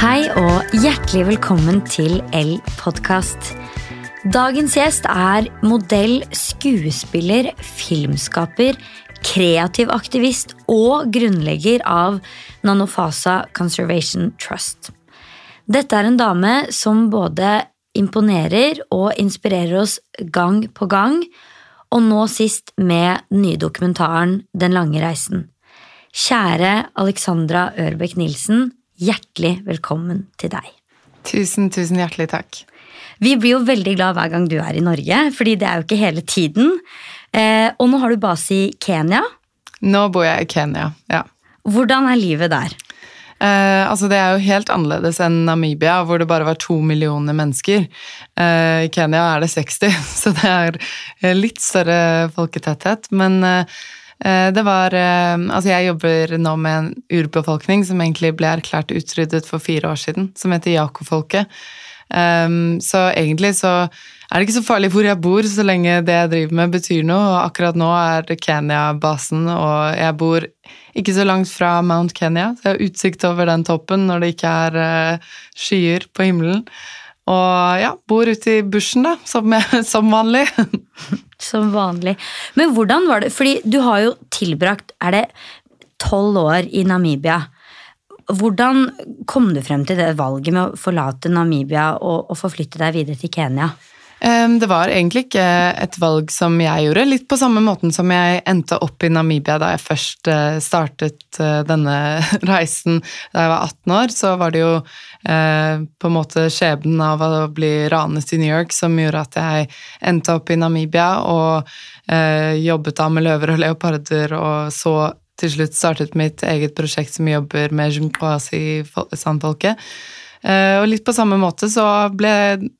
Hei og hjertelig velkommen til L-podkast. Dagens gjest er modell, skuespiller, filmskaper, kreativ aktivist og grunnlegger av Nanofasa Conservation Trust. Dette er en dame som både imponerer og inspirerer oss gang på gang, og nå sist med den nye dokumentaren Den lange reisen. Kjære Alexandra Ørbekk Nilsen, hjertelig velkommen til deg. Tusen, tusen hjertelig takk. Vi blir jo veldig glad hver gang du er i Norge, fordi det er jo ikke hele tiden. Eh, og nå har du base i Kenya. Nå bor jeg i Kenya, ja. Hvordan er livet der? Eh, altså Det er jo helt annerledes enn Namibia, hvor det bare var to millioner mennesker. Eh, I Kenya er det 60, så det er litt større folketetthet. Men eh, det var eh, Altså, jeg jobber nå med en urbefolkning som egentlig ble erklært utryddet for fire år siden, som heter Jako-folket. Um, så egentlig så er det ikke så farlig hvor jeg bor, så lenge det jeg driver med, betyr noe. Og akkurat nå er det Kenya-basen, og jeg bor ikke så langt fra Mount Kenya. Så jeg har utsikt over den toppen når det ikke er uh, skyer på himmelen. Og ja, bor ute i bushen, da, som, som vanlig. Som vanlig. Men hvordan var det Fordi du har jo tilbrakt, er det tolv år i Namibia. Hvordan kom du frem til det valget med å forlate Namibia og, og forflytte deg videre til Kenya? Det var egentlig ikke et valg som jeg gjorde. Litt på samme måten som jeg endte opp i Namibia da jeg først eh, startet eh, denne reisen da jeg var 18 år. Så var det jo eh, på en måte skjebnen av å bli ranet i New York som gjorde at jeg endte opp i Namibia og jobbet da med løver og leoparder og så til slutt startet mitt eget prosjekt som jobber med Junkwasi-sandfolket. Eh, og litt på samme måte så ble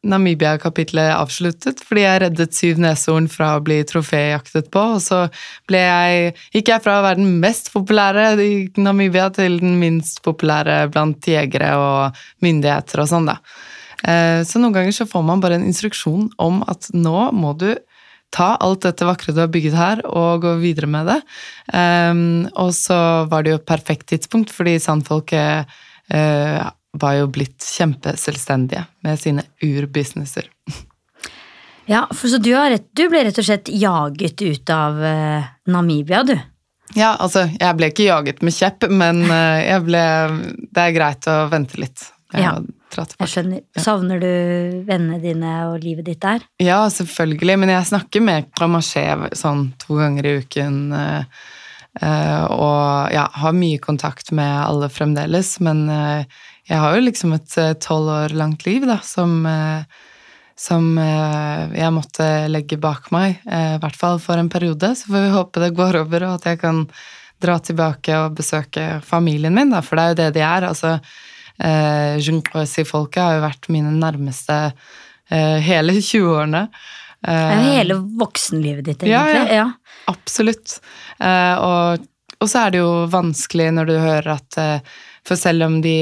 Namibia-kapitlet avsluttet fordi jeg reddet syv neshorn fra å bli troféjaktet på, og så ble jeg, gikk jeg fra å være den mest populære i Namibia til den minst populære blant jegere og myndigheter og sånn, da. Eh, så noen ganger så får man bare en instruksjon om at nå må du ta alt dette vakre du har bygget her, og gå videre med det. Um, og så var det jo et perfekt tidspunkt, fordi sandfolket uh, var jo blitt kjempeselvstendige med sine urbusinesser. Ja, for så du, rett, du, ble rett og slett jaget ut av uh, Namibia, du? Ja, altså, jeg ble ikke jaget med kjepp, men uh, jeg ble Det er greit å vente litt. Jeg ja. Jeg skjønner. Savner du vennene dine og livet ditt der? Ja, selvfølgelig, men jeg snakker med Kramasjev sånn to ganger i uken. Uh, og ja, har mye kontakt med alle fremdeles, men uh, jeg har jo liksom et tolv år langt liv da, som, som jeg måtte legge bak meg, i hvert fall for en periode. Så får vi håpe det går over, og at jeg kan dra tilbake og besøke familien min, da, for det er jo det de er. altså eh, Junquesi-folket har jo vært mine nærmeste eh, hele 20-årene. Eh, hele voksenlivet ditt, egentlig. Ja, ja. absolutt. Eh, og, så er det jo vanskelig når du hører at eh, for selv om de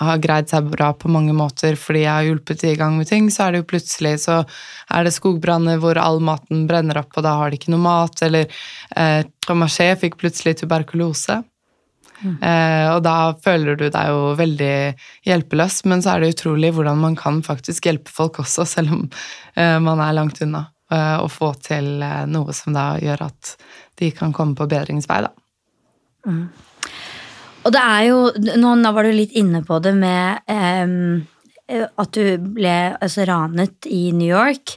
har greid seg bra på mange måter fordi jeg har hjulpet i gang med ting, så er det jo plutselig så er det skogbranner hvor all maten brenner opp, og da har de ikke noe mat. Eller eh, Tramaché fikk plutselig tuberkulose. Mm. Eh, og da føler du deg jo veldig hjelpeløs, men så er det utrolig hvordan man kan faktisk hjelpe folk også, selv om eh, man er langt unna. Eh, og få til eh, noe som da gjør at de kan komme på bedringsvei, da. Mm. Og det er jo Nå var du litt inne på det med um, at du ble altså, ranet i New York,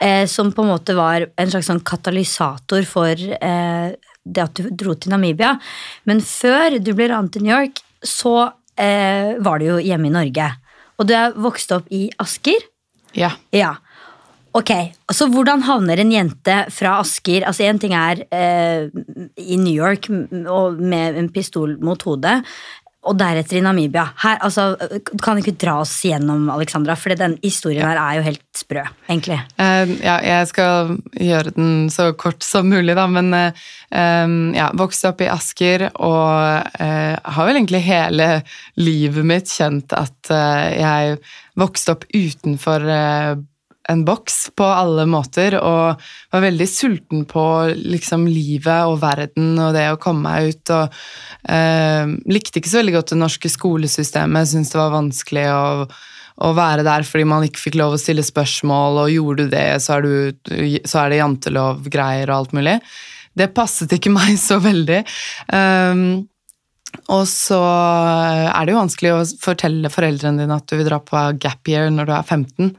eh, som på en måte var en slags sånn katalysator for eh, det at du dro til Namibia. Men før du ble ranet i New York, så eh, var du jo hjemme i Norge. Og du er vokst opp i Asker. Ja. ja. Ok, altså Hvordan havner en jente fra Asker altså Én ting er eh, i New York med en pistol mot hodet og deretter i Namibia. Her, altså, kan ikke dra oss gjennom, Alexandra, for den historien her er jo helt sprø, egentlig. Uh, ja, jeg skal gjøre den så kort som mulig, da, men uh, um, ja, vokste opp i Asker og uh, har vel egentlig hele livet mitt kjent at jeg vokste opp utenfor en boks på alle måter, og var veldig sulten på liksom livet og verden og det å komme meg ut. og eh, Likte ikke så veldig godt det norske skolesystemet, syntes det var vanskelig å, å være der fordi man ikke fikk lov å stille spørsmål, og gjorde du det, så er, du, så er det jantelov-greier og alt mulig. Det passet ikke meg så veldig. Um, og så er det jo vanskelig å fortelle foreldrene dine at du vil dra på gap year når du er 15.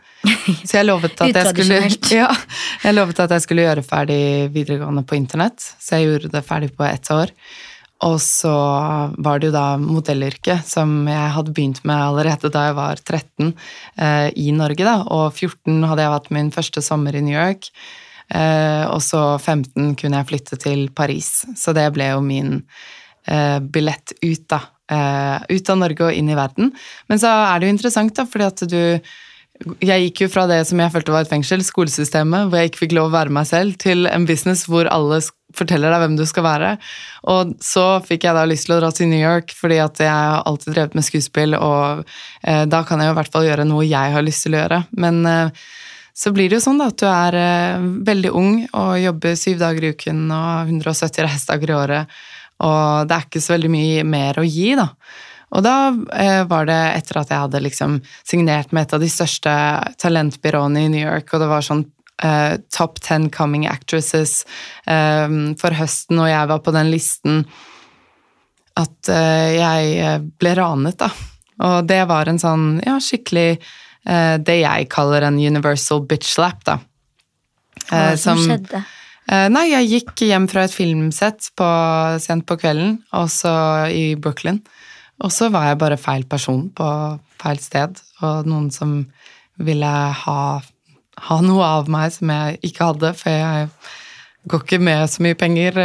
Så jeg lovet at jeg skulle, ja, jeg lovet at jeg skulle gjøre ferdig videregående på internett. Så jeg gjorde det ferdig på ett år. Og så var det jo da modellyrket, som jeg hadde begynt med allerede da jeg var 13 eh, i Norge. da, Og 14 hadde jeg hatt min første sommer i New York. Eh, og så 15 kunne jeg flytte til Paris. Så det ble jo min billett ut, da. Eh, ut av Norge og inn i verden. Men så er det jo interessant, da, fordi at du jeg gikk jo fra det som jeg følte var et fengsel, skolesystemet, hvor jeg ikke fikk lov å være meg selv, til en business hvor alle forteller deg hvem du skal være. Og så fikk jeg da lyst til å dra til New York, fordi at jeg har alltid drevet med skuespill, og eh, da kan jeg jo i hvert fall gjøre noe jeg har lyst til å gjøre. Men eh, så blir det jo sånn da, at du er eh, veldig ung og jobber syv dager i uken og 170 reisedager i året og det er ikke så veldig mye mer å gi, da. Og da eh, var det etter at jeg hadde liksom signert med et av de største talentbyråene i New York, og det var sånn eh, Top Ten Coming Actresses eh, for høsten, og jeg var på den listen, at eh, jeg eh, ble ranet, da. Og det var en sånn ja, skikkelig eh, Det jeg kaller en universal bitch slap, da. Hva som, som skjedde? Eh, nei, jeg gikk hjem fra et filmsett på, sent på kvelden, også i Brooklyn. Og så var jeg bare feil person på feil sted, og noen som ville ha, ha noe av meg som jeg ikke hadde, for jeg går ikke med så mye penger.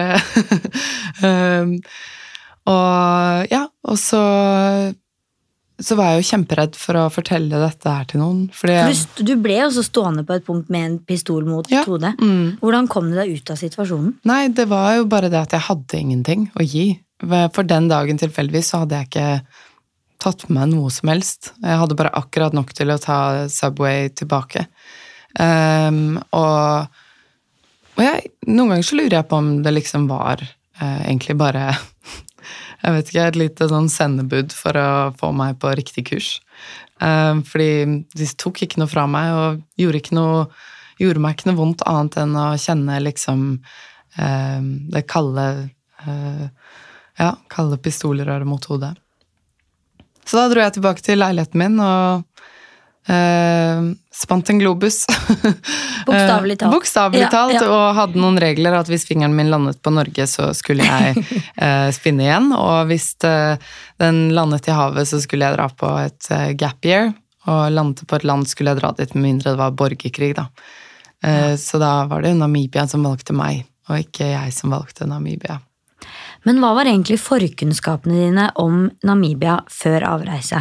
um, og ja, og så så var jeg jo kjemperedd for å fortelle dette her til noen. Fordi du, du, ble også stående på et punkt med en pistol mot ja, hodet. Mm. Hvordan kom du deg ut av situasjonen? Nei, Det var jo bare det at jeg hadde ingenting å gi. For den dagen tilfeldigvis så hadde jeg ikke tatt med meg noe som helst. Jeg hadde bare akkurat nok til å ta Subway tilbake. Um, og, og jeg, noen ganger så lurer jeg på om det liksom var uh, egentlig bare jeg vet ikke, et lite sånn sendebud for å få meg på riktig kurs. Uh, fordi de tok ikke noe fra meg og gjorde, noe, gjorde, meg ikke noe vondt annet enn å kjenne liksom uh, det kalde uh, Ja, kalde pistolrøret mot hodet. Så da dro jeg tilbake til leiligheten min og Uh, spant en globus. Bokstavelig talt. Bokstavelig talt, ja, ja. Og hadde noen regler at hvis fingeren min landet på Norge, så skulle jeg uh, spinne igjen. Og hvis uh, den landet i havet, så skulle jeg dra på et gap year. Og landet på et land skulle jeg dra dit med mindre det var borgerkrig, da. Ja. Så da var det Namibia som valgte meg, og ikke jeg som valgte Namibia. Men hva var egentlig forkunnskapene dine om Namibia før avreise?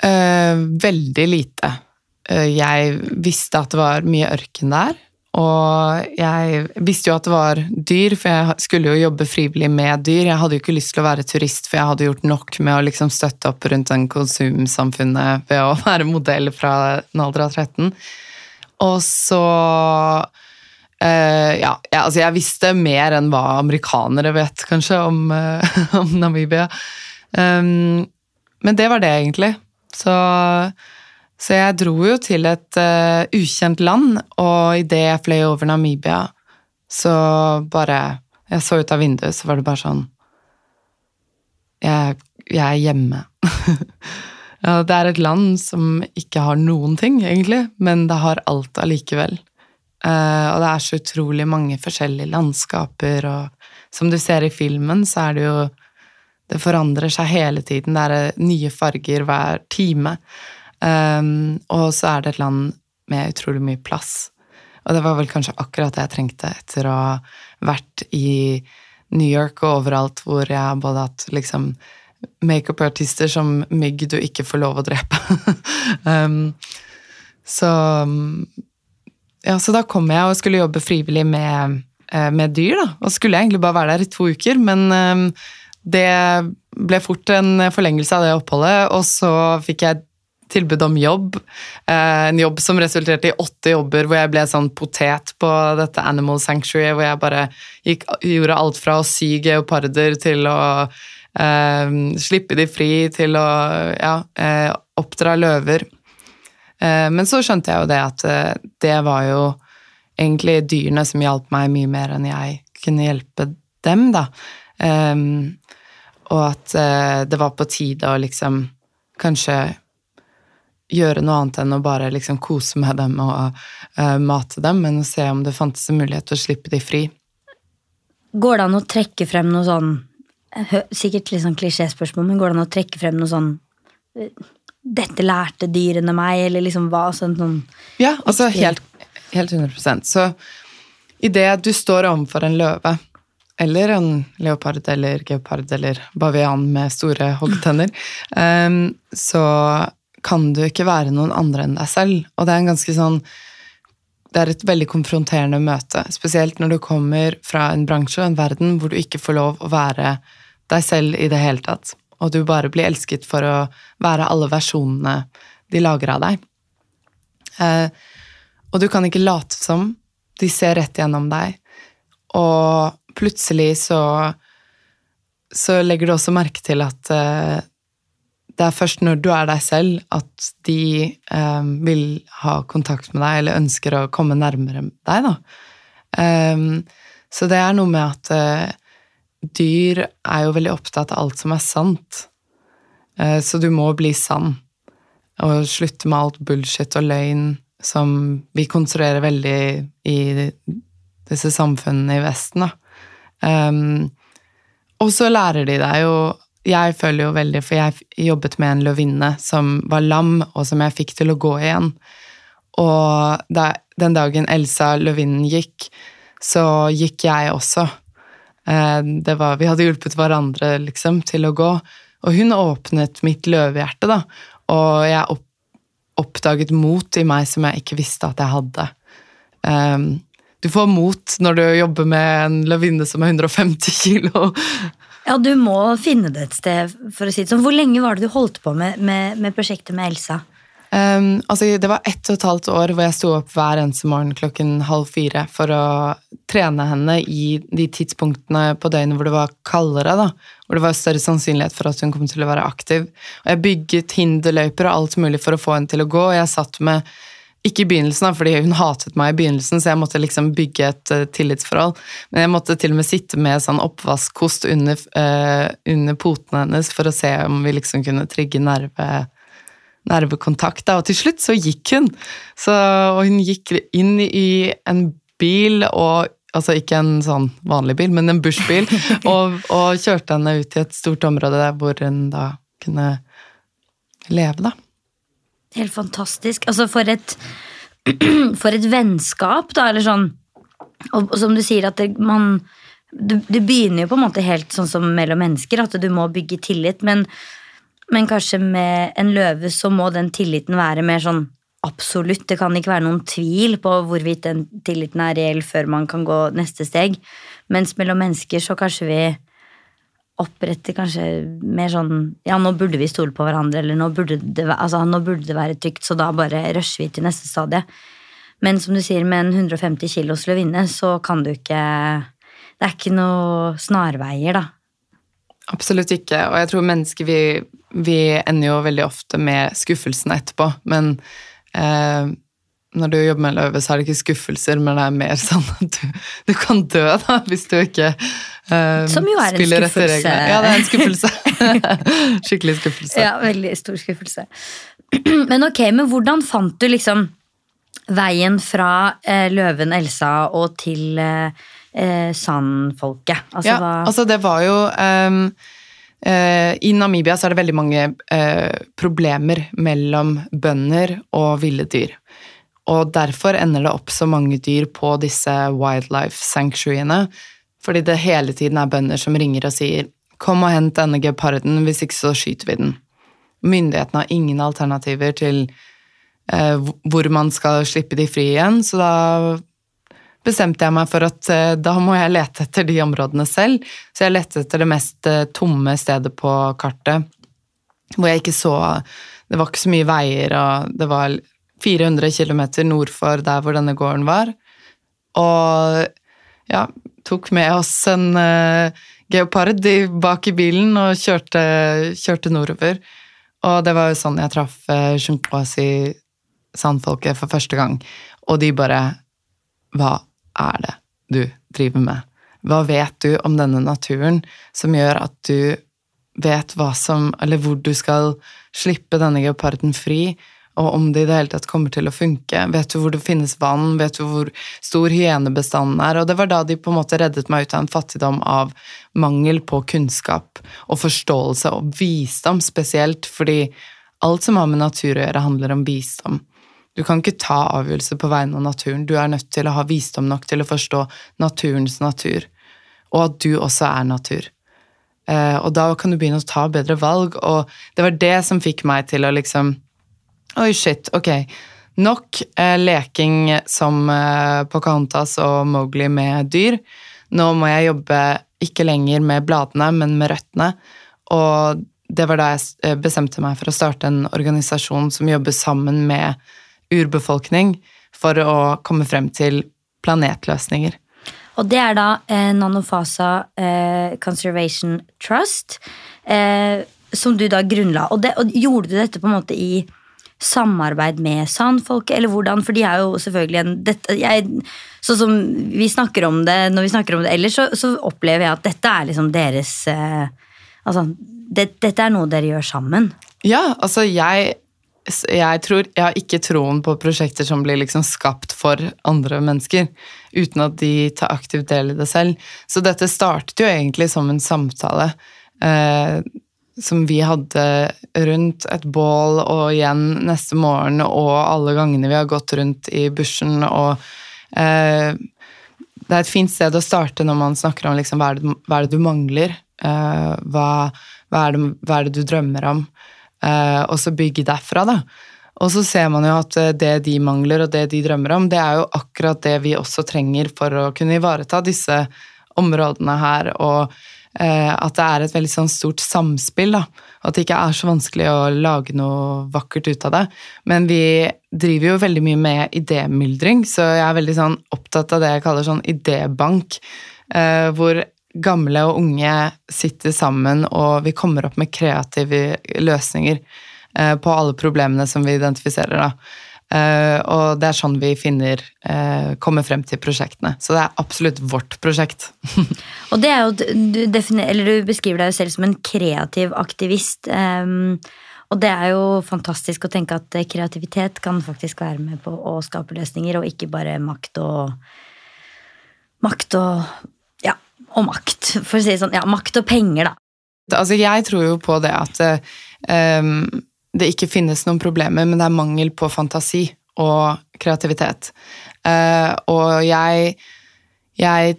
Uh, veldig lite. Uh, jeg visste at det var mye ørken der. Og jeg visste jo at det var dyr, for jeg skulle jo jobbe frivillig med dyr. Jeg hadde jo ikke lyst til å være turist, for jeg hadde gjort nok med å liksom støtte opp rundt den konsumsamfunnet ved å være modell fra en alder av 13. Og så uh, ja, jeg, altså jeg visste mer enn hva amerikanere vet, kanskje, om, om Namibia. Um, men det var det, egentlig. Så, så jeg dro jo til et uh, ukjent land, og idet jeg fløy over Namibia, så bare Jeg så ut av vinduet, så var det bare sånn Jeg, jeg er hjemme. ja, det er et land som ikke har noen ting, egentlig, men det har alt allikevel. Uh, og det er så utrolig mange forskjellige landskaper, og som du ser i filmen, så er det jo det forandrer seg hele tiden. Det er nye farger hver time. Um, og så er det et land med utrolig mye plass. Og det var vel kanskje akkurat det jeg trengte etter å ha vært i New York og overalt hvor jeg har både hatt liksom makeup-artister som mygg du ikke får lov å drepe. um, så Ja, så da kom jeg og skulle jobbe frivillig med, eh, med dyr, da. Og skulle egentlig bare være der i to uker, men um, det ble fort en forlengelse av det oppholdet, og så fikk jeg tilbud om jobb. Eh, en jobb som resulterte i åtte jobber hvor jeg ble sånn potet på dette Animal Sanctuary, hvor jeg bare gikk, gjorde alt fra å sy geoparder til å eh, slippe de fri, til å ja, eh, oppdra løver. Eh, men så skjønte jeg jo det at eh, det var jo egentlig dyrene som hjalp meg mye mer enn jeg kunne hjelpe dem, da. Um, og at uh, det var på tide å liksom kanskje gjøre noe annet enn å bare liksom kose med dem og uh, mate dem, men å se om det fantes en mulighet til å slippe de fri. Går det an å trekke frem noe sånn Sikkert litt sånn klisjéspørsmål, men går det an å trekke frem noe sånn Dette lærte dyrene meg, eller liksom hva sånn, sånn Ja, altså helt, helt 100% Så idet du står overfor en løve eller en leopard eller geopard eller bavian med store hoggtenner, um, så kan du ikke være noen andre enn deg selv. Og det er en ganske sånn det er et veldig konfronterende møte, spesielt når du kommer fra en bransje og en verden hvor du ikke får lov å være deg selv i det hele tatt, og du bare blir elsket for å være alle versjonene de lager av deg. Eh, og du kan ikke late som. De ser rett gjennom deg. Og plutselig så så legger du også merke til at uh, det er først når du er deg selv, at de um, vil ha kontakt med deg eller ønsker å komme nærmere deg, da. Um, så det er noe med at uh, dyr er jo veldig opptatt av alt som er sant. Uh, så du må bli sann. Og slutte med alt bullshit og løgn som vi konstruerer veldig i disse samfunnene i Vesten, da. Um, og så lærer de deg jo Jeg føler jo veldig, for jeg jobbet med en løvinne som var lam, og som jeg fikk til å gå igjen. Og da, den dagen Elsa løvinnen gikk, så gikk jeg også. Uh, det var, vi hadde hjulpet hverandre liksom, til å gå. Og hun åpnet mitt løvehjerte, da. Og jeg opp, oppdaget mot i meg som jeg ikke visste at jeg hadde. Um, du får mot når du jobber med en løvinne som er 150 kilo. Ja, du må finne det et sted, for å si det sånn. Hvor lenge var det du holdt på med, med, med prosjektet med Elsa? Um, altså, det var ett og et halvt år hvor jeg sto opp hver eneste morgen klokken halv fire for å trene henne i de tidspunktene på døgnet hvor det var kaldere. da, Hvor det var større sannsynlighet for at hun kom til å være aktiv. Og Jeg bygget hinderløyper og alt mulig for å få henne til å gå. og jeg satt med ikke i begynnelsen, fordi hun hatet meg i begynnelsen, så jeg måtte liksom bygge et uh, tillitsforhold. Men jeg måtte til og med sitte med sånn oppvaskkost under, uh, under potene hennes for å se om vi liksom kunne trigge nerve, nervekontakt. Da. Og til slutt så gikk hun. Så, og hun gikk inn i en bil, og, altså ikke en sånn vanlig bil, men en bushbil, og, og kjørte henne ut i et stort område der hvor hun da kunne leve, da. Helt fantastisk. Altså, for et, for et vennskap, da, eller sånn Og, og som du sier, at det, man du, du, begynner jo på en måte helt sånn som mellom mennesker, at du må bygge tillit, men, men kanskje med en løve så må den tilliten være mer sånn absolutt. Det kan ikke være noen tvil på hvorvidt den tilliten er reell før man kan gå neste steg. Mens mellom mennesker så kanskje vi opprette kanskje mer sånn Ja, nå burde vi stole på hverandre, eller nå burde det, altså, nå burde det være trygt, så da bare rusher vi til neste stadie. Men som du sier, med en 150 kilos løvinne, så kan du ikke Det er ikke noe snarveier, da. Absolutt ikke. Og jeg tror mennesker vi, vi ender jo veldig ofte med skuffelsen etterpå. Men eh, når du jobber med løve, så er det ikke skuffelser, men det er mer sånn at du, du kan dø da, hvis du ikke uh, Som jo er en skuffelse. Ja, det er en skuffelse. Skikkelig skuffelse. Ja, veldig stor skuffelse. Men ok, men hvordan fant du liksom veien fra uh, løven Elsa og til uh, sandfolket? Altså, ja, hva... altså det var jo um, i Namibia så er det veldig mange problemer mellom bønder og ville dyr. Og derfor ender det opp så mange dyr på disse wildlife sanctuaryene. Fordi det hele tiden er bønder som ringer og sier 'kom og hent denne geparden, hvis ikke så skyter vi den'. Myndighetene har ingen alternativer til eh, hvor man skal slippe de fri igjen, så da bestemte jeg meg for at eh, da må jeg lete etter de områdene selv. Så jeg lette etter det mest eh, tomme stedet på kartet, hvor jeg ikke så det var ikke så mye veier, og det var 400 km nord for der hvor denne gården var. Og ja, tok med oss en uh, geopard bak i bilen og kjørte, kjørte, nordover. Og det var jo sånn jeg traff uh, Junkwasi sandfolket for første gang. Og de bare Hva er det du driver med? Hva vet du om denne naturen som gjør at du vet hva som Eller hvor du skal slippe denne geoparden fri, og om det i det hele tatt kommer til å funke. Vet du hvor det finnes vann? Vet du hvor stor hyenebestanden er? Og det var da de på en måte reddet meg ut av en fattigdom av mangel på kunnskap og forståelse, og visdom spesielt, fordi alt som har med natur å gjøre, handler om visdom. Du kan ikke ta avgjørelser på vegne av naturen. Du er nødt til å ha visdom nok til å forstå naturens natur, og at du også er natur. Eh, og da kan du begynne å ta bedre valg, og det var det som fikk meg til å liksom Oi, shit, ok. Nok eh, leking som eh, Pocahontas og Mowgli med dyr. Nå må jeg jobbe ikke lenger med bladene, men med røttene. Og det var da jeg eh, bestemte meg for å starte en organisasjon som jobber sammen med urbefolkning for å komme frem til planetløsninger. Og det er da eh, Nanofasa eh, Conservation Trust, eh, som du da grunnla. Og, det, og gjorde du dette på en måte i samarbeid med sandfolket, eller hvordan? For de er jo selvfølgelig en Sånn som vi snakker om det når vi snakker om det ellers, så, så opplever jeg at dette er liksom deres eh, Altså, det, dette er noe dere gjør sammen. Ja, altså jeg jeg, tror, jeg har ikke troen på prosjekter som blir liksom skapt for andre mennesker, uten at de tar aktivt del i det selv. Så dette startet jo egentlig som en samtale. Eh, som vi hadde rundt et bål og igjen neste morgen og alle gangene vi har gått rundt i bushen og eh, Det er et fint sted å starte når man snakker om liksom, hva, er det, hva, er det, du mangler, eh, hva, hva, er det, hva, er det, du drømmer om, eh, og så bygge derfra, da. Og så ser man jo at eh, det de mangler og det de drømmer om, det er jo akkurat det vi også trenger for å kunne ivareta disse områdene her. og at det er et veldig sånn stort samspill. Da. At det ikke er så vanskelig å lage noe vakkert ut av det. Men vi driver jo veldig mye med idémyldring, så jeg er veldig sånn opptatt av det jeg kaller sånn idébank. Eh, hvor gamle og unge sitter sammen, og vi kommer opp med kreative løsninger eh, på alle problemene som vi identifiserer. da. Uh, og det er sånn vi finner uh, kommer frem til prosjektene. Så det er absolutt vårt prosjekt. og det er jo, du, du, beskriver deg jo selv som en kreativ aktivist. Um, og det er jo fantastisk å tenke at kreativitet kan faktisk være med på å skape løsninger, og ikke bare makt og Makt og Ja, og makt, for å si det sånn. Ja, makt og penger, da. Altså, jeg tror jo på det at um, det ikke finnes noen problemer, men det er mangel på fantasi og kreativitet. Uh, og jeg, jeg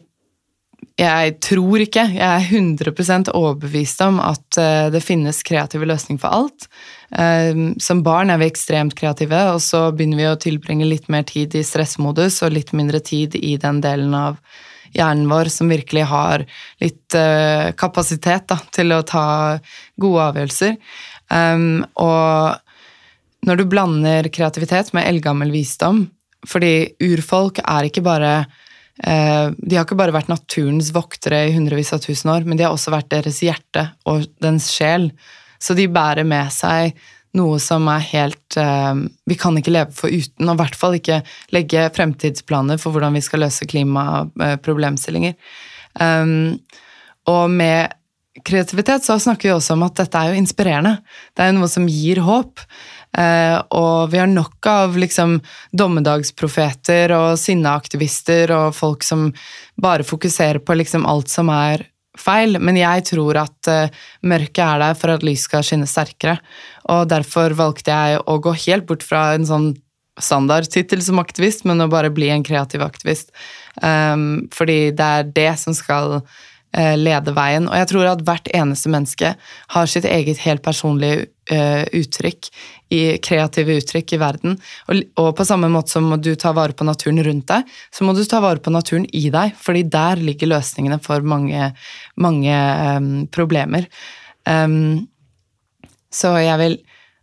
jeg tror ikke, jeg er 100% overbevist om at uh, det finnes kreative løsninger for alt. Uh, som barn er vi ekstremt kreative, og så begynner vi å tilbringe litt mer tid i stressmodus og litt mindre tid i den delen av hjernen vår som virkelig har litt kapasitet da, til å ta gode avgjørelser. Um, og når du blander kreativitet med eldgammel visdom Fordi urfolk er ikke bare uh, De har ikke bare vært naturens voktere i hundrevis av tusen år, men de har også vært deres hjerte og dens sjel. Så de bærer med seg noe som er helt uh, Vi kan ikke leve for uten, og i hvert fall ikke legge fremtidsplaner for hvordan vi skal løse klimaproblemstillinger. Um, og med kreativitet så snakker vi også om at dette er jo inspirerende. Det er jo noe som gir håp. Eh, og vi har nok av liksom dommedagsprofeter og sinneaktivister og folk som bare fokuserer på liksom alt som er feil. Men jeg tror at eh, mørket er der for at lys skal skinne sterkere. Og derfor valgte jeg å gå helt bort fra en sånn standardtittel som aktivist, men å bare bli en kreativ aktivist. Um, fordi det er det som skal lede veien. Og jeg tror at hvert eneste menneske har sitt eget helt personlige uh, uttrykk, i kreative uttrykk i verden. Og, på samme måte som du tar vare på naturen rundt deg, så må du ta vare på naturen i deg, fordi der ligger løsningene for mange, mange um, problemer. Um, så jeg vil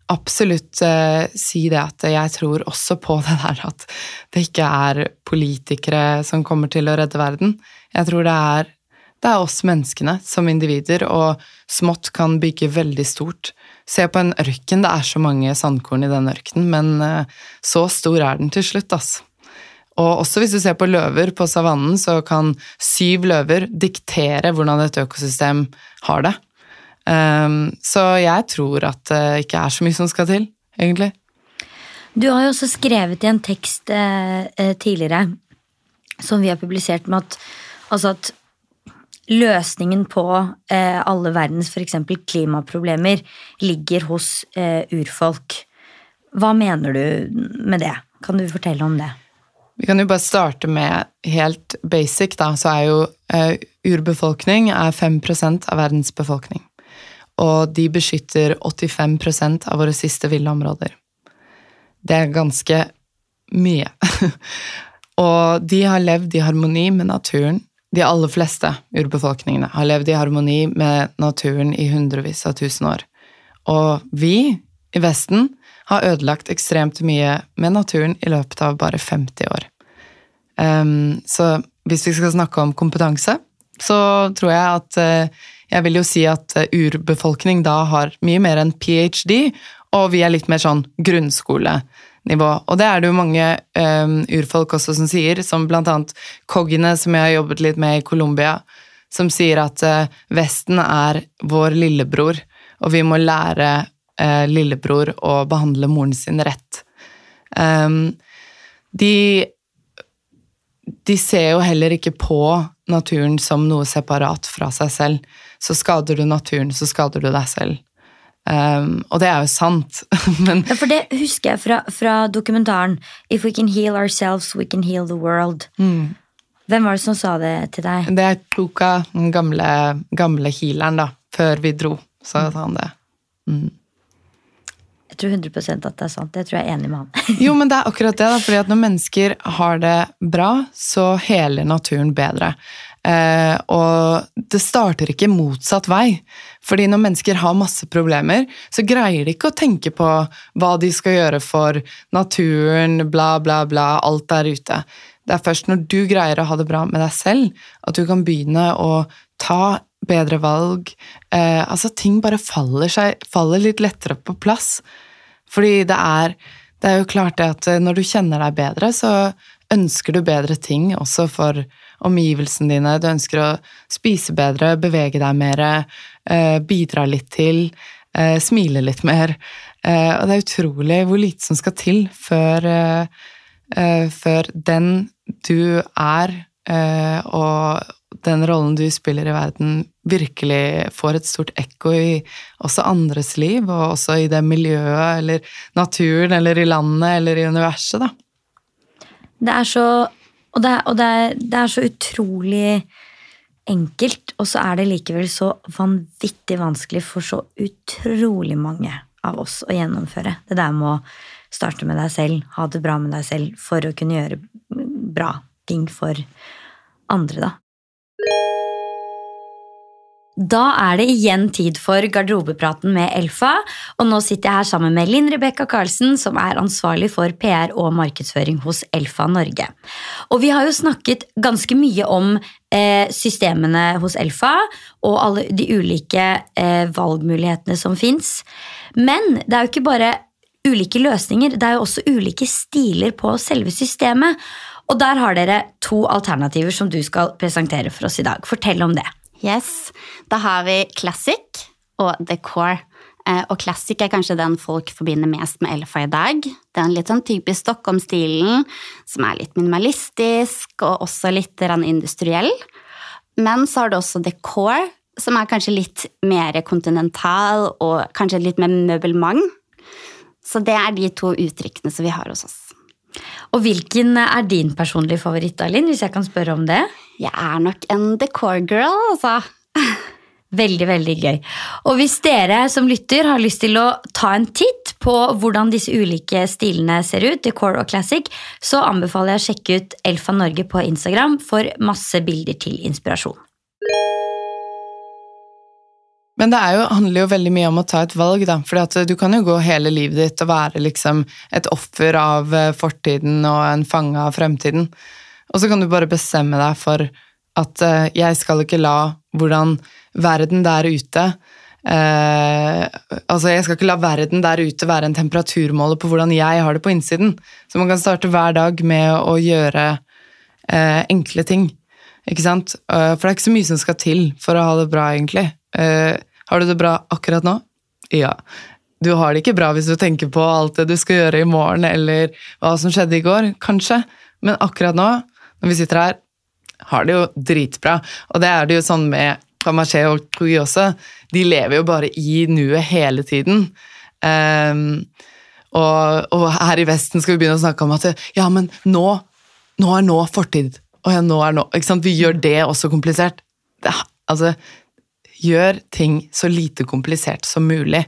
absolutt uh, si det at jeg tror også på det der at det ikke er politikere som kommer til å redde verden. Jeg tror det er, det er oss menneskene som individer, og smått kan bygge veldig stort. Se på en ørken, det er så mange sandkorn i den ørkenen, men eh, så stor er den til slutt, altså. Og også hvis du ser på løver på savannen, så kan syv løver diktere hvordan et økosystem har det. Um, så jeg tror at det ikke er så mye som skal til, egentlig. Du har jo også skrevet i en tekst eh, eh tidligere som vi har publisert med at, altså at løsningen på eh, alle verdens f.eks. klimaproblemer ligger hos eh, urfolk. Hva mener du med det? Kan du fortelle om det? Vi kan jo bare starte med helt basic, da. Så er jo eh, urbefolkning er 5% av verdens befolkning. Og de beskytter 85% av våre siste ville områder. Det er ganske mye. og de har levd i harmoni med naturen. De aller fleste urbefolkningene har levd i harmoni med naturen i hundrevis av tusen år. Og vi i Vesten har ødelagt ekstremt mye med naturen i løpet av bare 50 år. Um, så hvis vi skal snakke om kompetanse, så tror jeg at uh, Jeg vil jo si at uh, urbefolkning da har mye mer enn ph.d., og vi er litt mer sånn grunnskolenivå. Og det er det jo mange um, urfolk også som sier, som blant annet Koggene, som jeg har jobbet litt med i Colombia, som sier at uh, Vesten er vår lillebror, og vi må lære uh, lillebror å behandle moren sin rett. Um, de, de ser jo heller ikke på naturen som noe separat fra seg selv. Så skader du naturen, så skader du deg selv. Um, og det er jo sant, men ja, For det husker jeg fra, fra, dokumentaren If we can heal ourselves, we can heal the world. Mm. Hvem var det som sa det til deg? Det er Tuka, den gamle, gamle healeren, da. Før vi dro, sa sa han det. Mm. Jeg tror 100% at det er sant. Det tror jeg er enig med han. jo, men det er akkurat det. da, fordi at Når mennesker har det bra, så heler naturen bedre. Eh, og det starter ikke motsatt vei. Fordi når mennesker har masse problemer, så greier de ikke å tenke på hva de skal gjøre for naturen, bla, bla, bla, alt der ute. Det er først når du greier å ha det bra med deg selv, at du kan begynne å ta bedre valg. Eh, altså, ting bare faller, seg, faller litt lettere på plass. Fordi det er, det er jo klart det at eh, når du kjenner deg bedre, så ønsker du bedre ting også for omgivelsene dine. Du ønsker å spise bedre, bevege deg mer, eh, bidra litt til, eh, smile litt mer. Og det er utrolig hvor lite som skal til før, før den du er, og den rollen du spiller i verden, virkelig får et stort ekko i også andres liv, og også i det miljøet eller naturen eller i landet eller i universet, da. Det er så Og, det og det, det er så utrolig enkelt, og så er det likevel så vanvittig vanskelig for så utrolig mange av oss å gjennomføre. Det der med å starte med deg selv, ha det bra med deg selv for å kunne gjøre bra ting for andre, da. Da er det igjen tid for garderobepraten med Elfa. Og nå sitter jeg her sammen med Linn Rebekka Karlsen, som er ansvarlig for PR og markedsføring hos Elfa Norge. Og vi har jo snakket ganske mye om eh, systemene hos Elfa og alle de ulike eh, valgmulighetene som fins. Men det er jo ikke bare ulike løsninger, det er jo også ulike stiler på selve systemet. Og der har dere to alternativer som du skal presentere for oss i dag. Fortell om det. Yes. Da har vi classic og decor. Eh, og classic er kanskje den folk forbinder mest med Elfa i dag. Den litt sånn typisk Stockholm-stilen, som er litt minimalistisk og også litt industriell. Men så har du også decor, som er kanskje litt mer kontinental og kanskje litt mer møbelmang. Så det er de to uttrykkene som vi har hos oss. Og hvilken er din personlige favoritt, Alin, hvis jeg kan spørre om det? Jeg er nok en decor girl, altså. Veldig, veldig gøy. Og hvis dere som lytter har lyst til å ta en titt på hvordan disse ulike stilene ser ut, decor og classic, så anbefaler jeg å sjekke ut Elfa Norge på Instagram for masse bilder til inspirasjon. Men det jo, handler jo veldig mye om å ta et valg, da. For du kan jo gå hele livet ditt og være liksom et offer av fortiden og en fange av fremtiden. Og så kan du bare bestemme deg for at uh, jeg skal ikke la hvordan verden der ute uh, Altså, jeg skal ikke la verden der ute være en temperaturmåler på hvordan jeg har det på innsiden. Så man kan starte hver dag med å gjøre uh, enkle ting. Ikke sant? for det er ikke så mye som skal til for å ha det bra, egentlig. har du det bra akkurat nå? Ja. Du har det ikke bra hvis du tenker på alt det du skal gjøre i morgen, eller hva som skjedde i går, kanskje. Men akkurat nå når vi sitter her, har det jo dritbra. Og det er det jo sånn med Pamaché og Kui også. De lever jo bare i nuet hele tiden. Um, og, og, her i Vesten skal vi begynne å snakke om at ja, men nå, nå er nå fortid. Og ja, nå er nå ikke sant? Vi gjør det også komplisert. Det, altså, gjør ting så lite komplisert som mulig.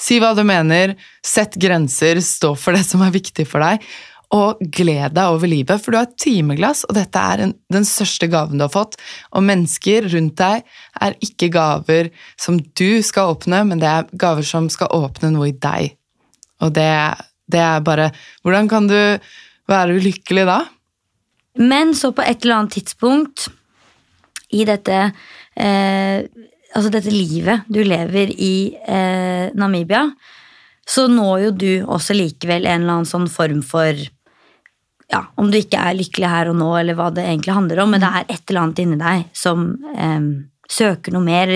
Si hva du mener, sett grenser, stå for det som er viktig for deg, og gled deg over livet, for du har et timeglass, og dette er en, den største gaven du har fått. Og mennesker rundt deg er ikke gaver som du skal åpne, men det er gaver som skal åpne noe i deg. Og det, det er bare Hvordan kan du være ulykkelig da? Men så på et eller annet tidspunkt i dette eh, Altså dette livet du lever i eh, Namibia, så når jo du også likevel en eller annen sånn form for ja, om du ikke er lykkelig her og nå, eller hva det egentlig handler om, men det er et eller annet inni deg som um, søker noe mer.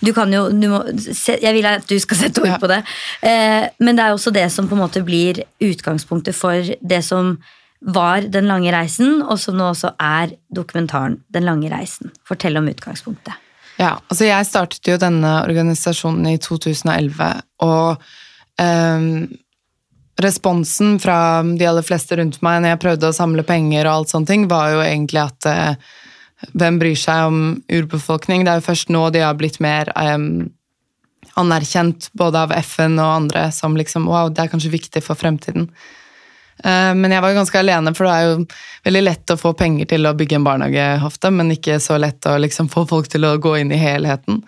Du kan jo du må, Jeg vil at du skal sette ord på det. Uh, men det er også det som på en måte blir utgangspunktet for det som var Den lange reisen, og som nå også er dokumentaren Den lange reisen. Fortell om utgangspunktet. Ja, altså Jeg startet jo denne organisasjonen i 2011, og um, responsen fra de aller fleste rundt meg når jeg prøvde å samle penger, og alt sånne ting, var jo egentlig at eh, hvem bryr seg om urbefolkning? Det er jo først nå de har blitt mer eh, anerkjent, både av FN og andre, som liksom Wow, det er kanskje viktig for fremtiden. Eh, men jeg var jo ganske alene, for det er jo veldig lett å få penger til å bygge en barnehage ofte, men ikke så lett å liksom få folk til å gå inn i helheten.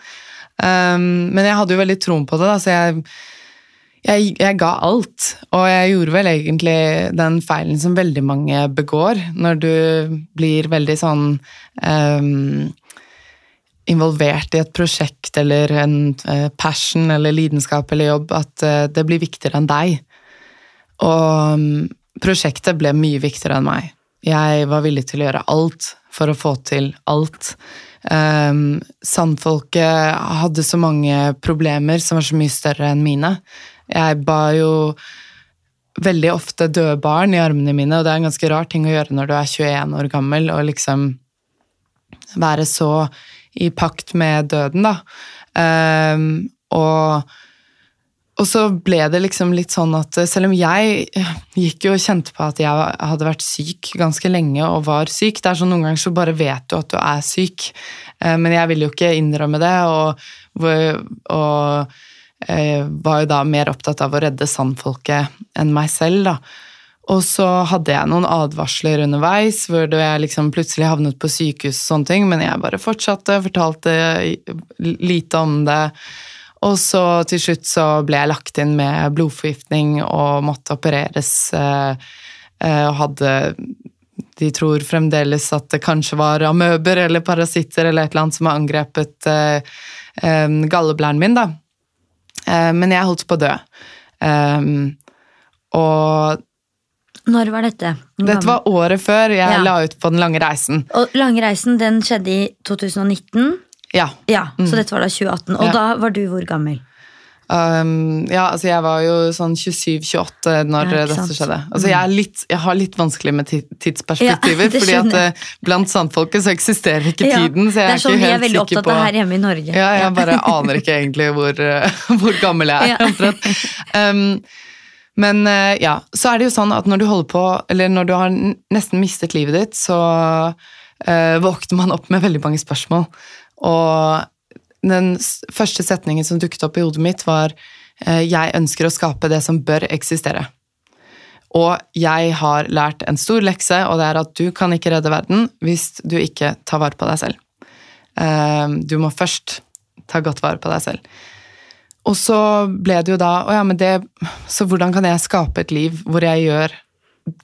Eh, men jeg hadde jo veldig troen på det, da, så jeg jeg, jeg, ga alt, og jeg gjorde vel egentlig den feilen som veldig mange begår, når du blir veldig sånn um, involvert i et prosjekt eller en uh, passion eller lidenskap eller jobb, at uh, det blir viktigere enn deg. Og um, prosjektet ble mye viktigere enn meg. Jeg var villig til å gjøre alt for å få til alt. Um, Sandfolket hadde så mange problemer som var så mye større enn mine. Jeg ba jo veldig ofte døde barn i armene mine, og det er en ganske rar ting å gjøre når du er 21 år gammel, og liksom være så i pakt med døden, da. Um, og, og så ble det liksom litt sånn at selv om jeg gikk jo og kjente på at jeg hadde vært syk ganske lenge og var syk Det er sånn Noen ganger så bare vet du at du er syk, ehm, men jeg ville jo ikke innrømme det. og, og var jo da mer opptatt av å redde sandfolket enn meg selv, da. Og så hadde jeg noen advarsler underveis, hvor jeg liksom plutselig havnet på sykehus og sånne ting, men jeg bare fortsatte, fortalte lite om det. Og så til slutt så ble jeg lagt inn med blodforgiftning og måtte opereres. Eh, eh, og hadde De tror fremdeles at det kanskje var amøber eller parasitter eller et eller annet som har angrepet galleblæren min, da. Eh, men jeg holdt på å dø. Um, og Når var dette? Dette var året før jeg ja. la ut på Den lange reisen. Og Lange reisen den skjedde i 2019? Ja. ja så mm. dette var da 2018. Og ja. da var du hvor gammel? Um, ja, altså jeg var jo sånn 27-28 når ja, dette skjedde. Altså jeg, litt, jeg, har litt vanskelig med tidsperspektiver, ja, fordi at uh, blant sandfolket så eksisterer ikke ja, tiden. Så jeg er, er sånn, ikke helt sikker på Vi er veldig opptatt av her hjemme i Norge. Ja, jeg bare aner ikke egentlig hvor, uh, hvor gammel jeg er. Um, men uh, ja, så er det jo sånn at når du holder på, eller når du har nesten mistet livet ditt, så våkner man opp med veldig mange spørsmål. Og den første setningen som dukket opp i hodet mitt, var eh, 'Jeg ønsker å skape det som bør eksistere'. Og jeg har lært en stor lekse, og det er at du kan ikke redde verden hvis du ikke tar vare på deg selv. Eh, du må først ta godt vare på deg selv. Og så ble det jo da Å ja, men det Så hvordan kan jeg skape et liv hvor jeg gjør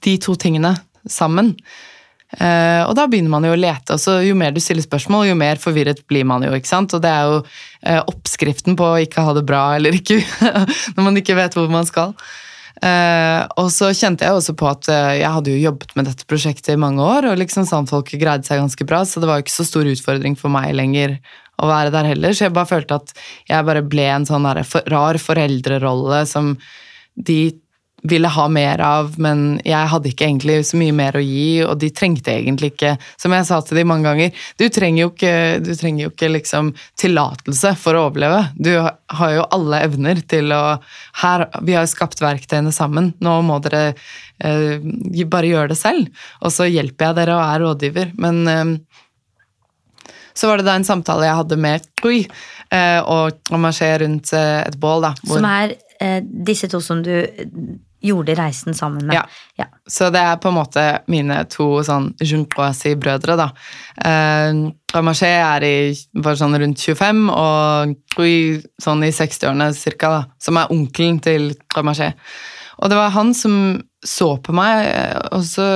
de to tingene sammen? Eh, og da begynner man jo å lete, og så jo mer du stiller spørsmål, jo mer forvirret blir man jo. ikke sant? Og det er jo uh, oppskriften på å ikke ha det bra eller ikke, når man ikke vet hvor man skal. Uh, og så kjente jeg også på at jeg hadde jo jobbet med dette prosjektet i mange år, og liksom Sandfolket greide seg ganske bra, så det var jo ikke så stor utfordring for meg lenger å være der heller. Så jeg bare følte at jeg bare ble en sånn rar foreldrerolle som de ville ha mer av, men jeg hadde ikke egentlig så mye mer å gi, og de trengte egentlig ikke Som jeg sa til dem mange ganger, du trenger jo ikke, trenger jo ikke liksom tillatelse for å overleve. Du har jo alle evner til å her, Vi har jo skapt verktøyene sammen, nå må dere eh, bare gjøre det selv. Og så hjelper jeg dere og er rådgiver. Men eh, så var det da en samtale jeg hadde med Oi, eh, og, Marché rundt eh, et bål. da. Hvor, som er eh, disse to som du gjorde reisen sammen med. Ja. ja. Så det er på en måte mine to sånn Junquasi-brødre, da. Eh, Ramaché er i, var sånn rundt 25, og Rui sånn i 60-årene cirka, da, som er onkelen til Ramaché. Og det var han som så på meg, og så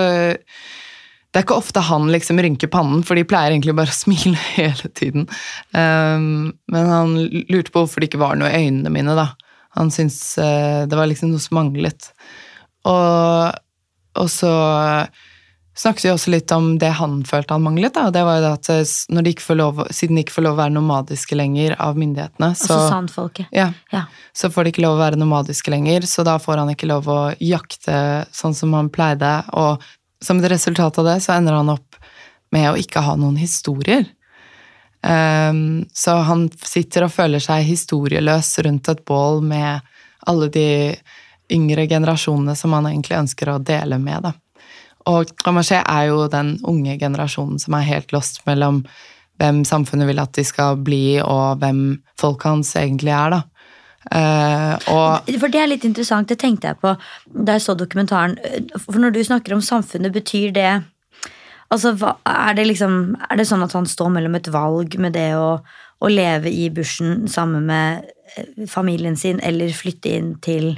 det er ikke ofte han liksom rynker pannen, for de pleier egentlig bare å smile hele tiden. Um, men han lurte på hvorfor det ikke var noe i øynene mine, da. Han syntes uh, det var liksom noe som manglet. Og, og så snakket vi også litt om det han følte han manglet. Da. det var jo at eh, de lov, Siden de ikke får lov å være nomadiske lenger av myndighetene, så, altså ja, ja. så får de ikke lov å være nomadiske lenger. Så da får han ikke lov å jakte sånn som han pleide. Og som et resultat av det så ender han opp med å ikke ha noen historier. Um, så han sitter og føler seg historieløs rundt et bål med alle de yngre generasjonene som han egentlig ønsker å dele med. Da. Og Ramaché er jo den unge generasjonen som er helt lost mellom hvem samfunnet vil at de skal bli, og hvem folket hans egentlig er. da. Uh, og, for det er litt interessant, det tenkte jeg på da jeg så dokumentaren. For når du snakker om samfunnet, betyr det Altså, er, det liksom, er det sånn at han står mellom et valg med det å, å leve i bushen sammen med eh, familien sin, eller flytte inn til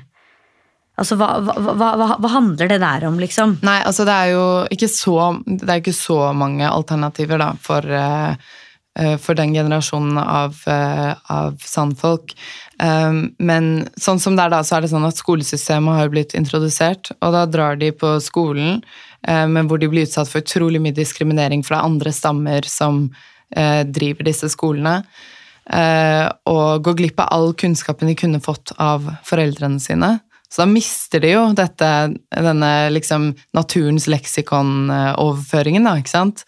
Altså, hva, hva, hva, hva, handler det der om, liksom? Nei, altså det er jo ikke så, det er ikke så mange alternativer da, for, uh, for den generasjonen av, av sandfolk. Men sånn som det er da, så er det sånn at skolesystemet har blitt introdusert, og da drar de på skolen, men hvor de blir utsatt for utrolig mye diskriminering fra andre stammer som driver disse skolene. og går glipp av all kunnskapen de kunne fått av foreldrene sine. Så da mister de jo dette, denne liksom naturens leksikon-overføringen, da, ikke sant.